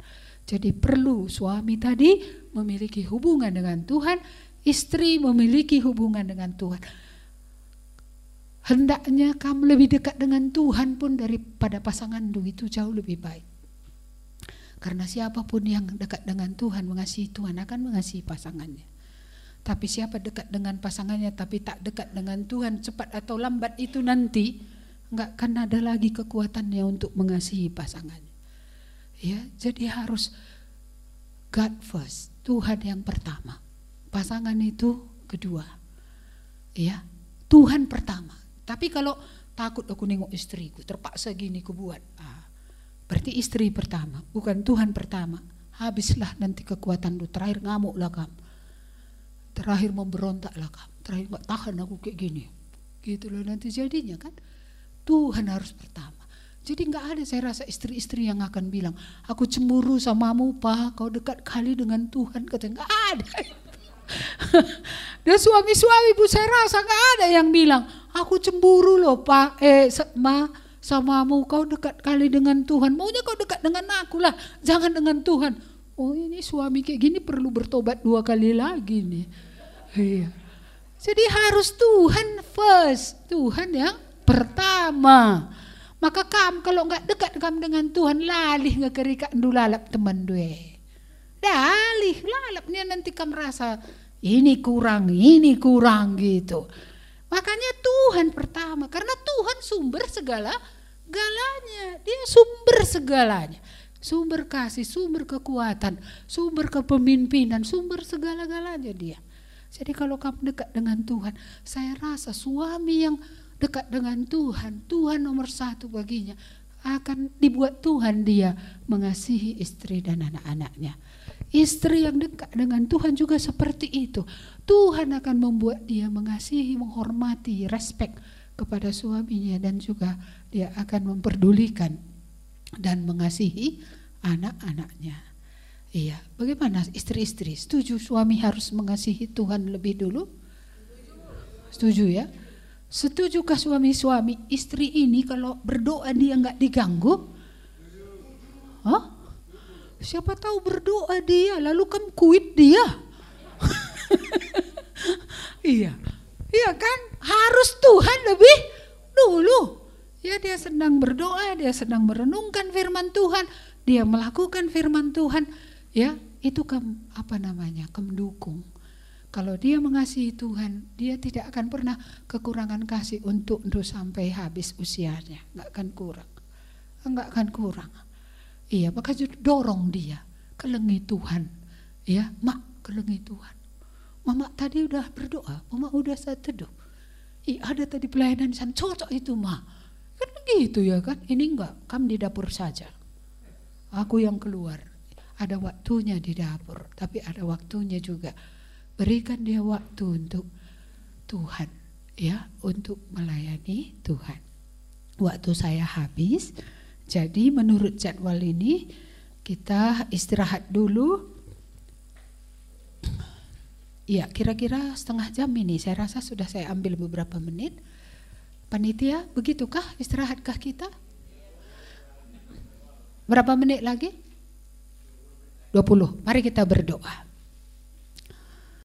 Jadi perlu suami tadi memiliki hubungan dengan Tuhan, istri memiliki hubungan dengan Tuhan. Hendaknya kamu lebih dekat dengan Tuhan pun daripada pasangan itu jauh lebih baik. Karena siapa pun yang dekat dengan Tuhan, mengasihi Tuhan akan mengasihi pasangannya. Tapi siapa dekat dengan pasangannya tapi tak dekat dengan Tuhan, cepat atau lambat itu nanti nggak akan ada lagi kekuatannya untuk mengasihi pasangannya. Ya, jadi harus God first, Tuhan yang pertama. Pasangan itu kedua. Ya, Tuhan pertama. Tapi kalau takut aku nengok istriku, terpaksa gini ku buat. Ah, Berarti istri pertama, bukan Tuhan pertama. Habislah nanti kekuatan lu. Terakhir ngamuklah kamu. Terakhir memberontaklah kamu. Terakhir gak tahan aku kayak gini. Gitu loh nanti jadinya kan. Tuhan harus pertama. Jadi nggak ada saya rasa istri-istri yang akan bilang, aku cemburu samamu pak, kau dekat kali dengan Tuhan. Kata nggak ada. Dan suami-suami bu saya rasa nggak ada yang bilang, aku cemburu loh pak, eh ma, samamu. Kau dekat kali dengan Tuhan. Maunya kau dekat dengan aku lah jangan dengan Tuhan. Oh ini suami kayak gini perlu bertobat dua kali lagi nih. Iya. Jadi harus Tuhan first. Tuhan yang pertama maka kamu kalau nggak dekat kamu dengan Tuhan lalih nggak kerikat lalap teman dua dalih lalapnya nanti kamu rasa ini kurang ini kurang gitu Makanya Tuhan pertama, karena Tuhan sumber segala galanya. Dia sumber segalanya. Sumber kasih, sumber kekuatan, sumber kepemimpinan, sumber segala-galanya dia. Jadi kalau kamu dekat dengan Tuhan, saya rasa suami yang dekat dengan Tuhan, Tuhan nomor satu baginya, akan dibuat Tuhan dia mengasihi istri dan anak-anaknya. Istri yang dekat dengan Tuhan juga seperti itu. Tuhan akan membuat dia mengasihi, menghormati, respect kepada suaminya dan juga dia akan memperdulikan dan mengasihi anak-anaknya. Iya, bagaimana istri-istri? Setuju suami harus mengasihi Tuhan lebih dulu? Setuju ya? Setujukah suami-suami istri ini kalau berdoa dia nggak diganggu? Hah? Siapa tahu berdoa dia lalu kan kuit dia. iya. Iya kan? Harus Tuhan lebih dulu. Ya dia sedang berdoa, dia sedang merenungkan firman Tuhan, dia melakukan firman Tuhan. Ya, itu ke, apa namanya? kemendukung. Kalau dia mengasihi Tuhan, dia tidak akan pernah kekurangan kasih untuk untuk sampai habis usianya, nggak akan kurang, nggak akan kurang. Iya, maka dorong dia. kelengi Tuhan. Ya, mak kelengi Tuhan. Mama tadi udah berdoa, mama udah saat teduh. Ih, ada tadi pelayanan di sana, cocok itu mak. Kan begitu ya kan, ini enggak, kamu di dapur saja. Aku yang keluar. Ada waktunya di dapur, tapi ada waktunya juga. Berikan dia waktu untuk Tuhan, ya, untuk melayani Tuhan. Waktu saya habis, jadi menurut jadwal ini kita istirahat dulu Ya, kira-kira setengah jam ini. Saya rasa sudah saya ambil beberapa menit. Panitia, begitukah istirahatkah kita? Berapa menit lagi? 20. Mari kita berdoa.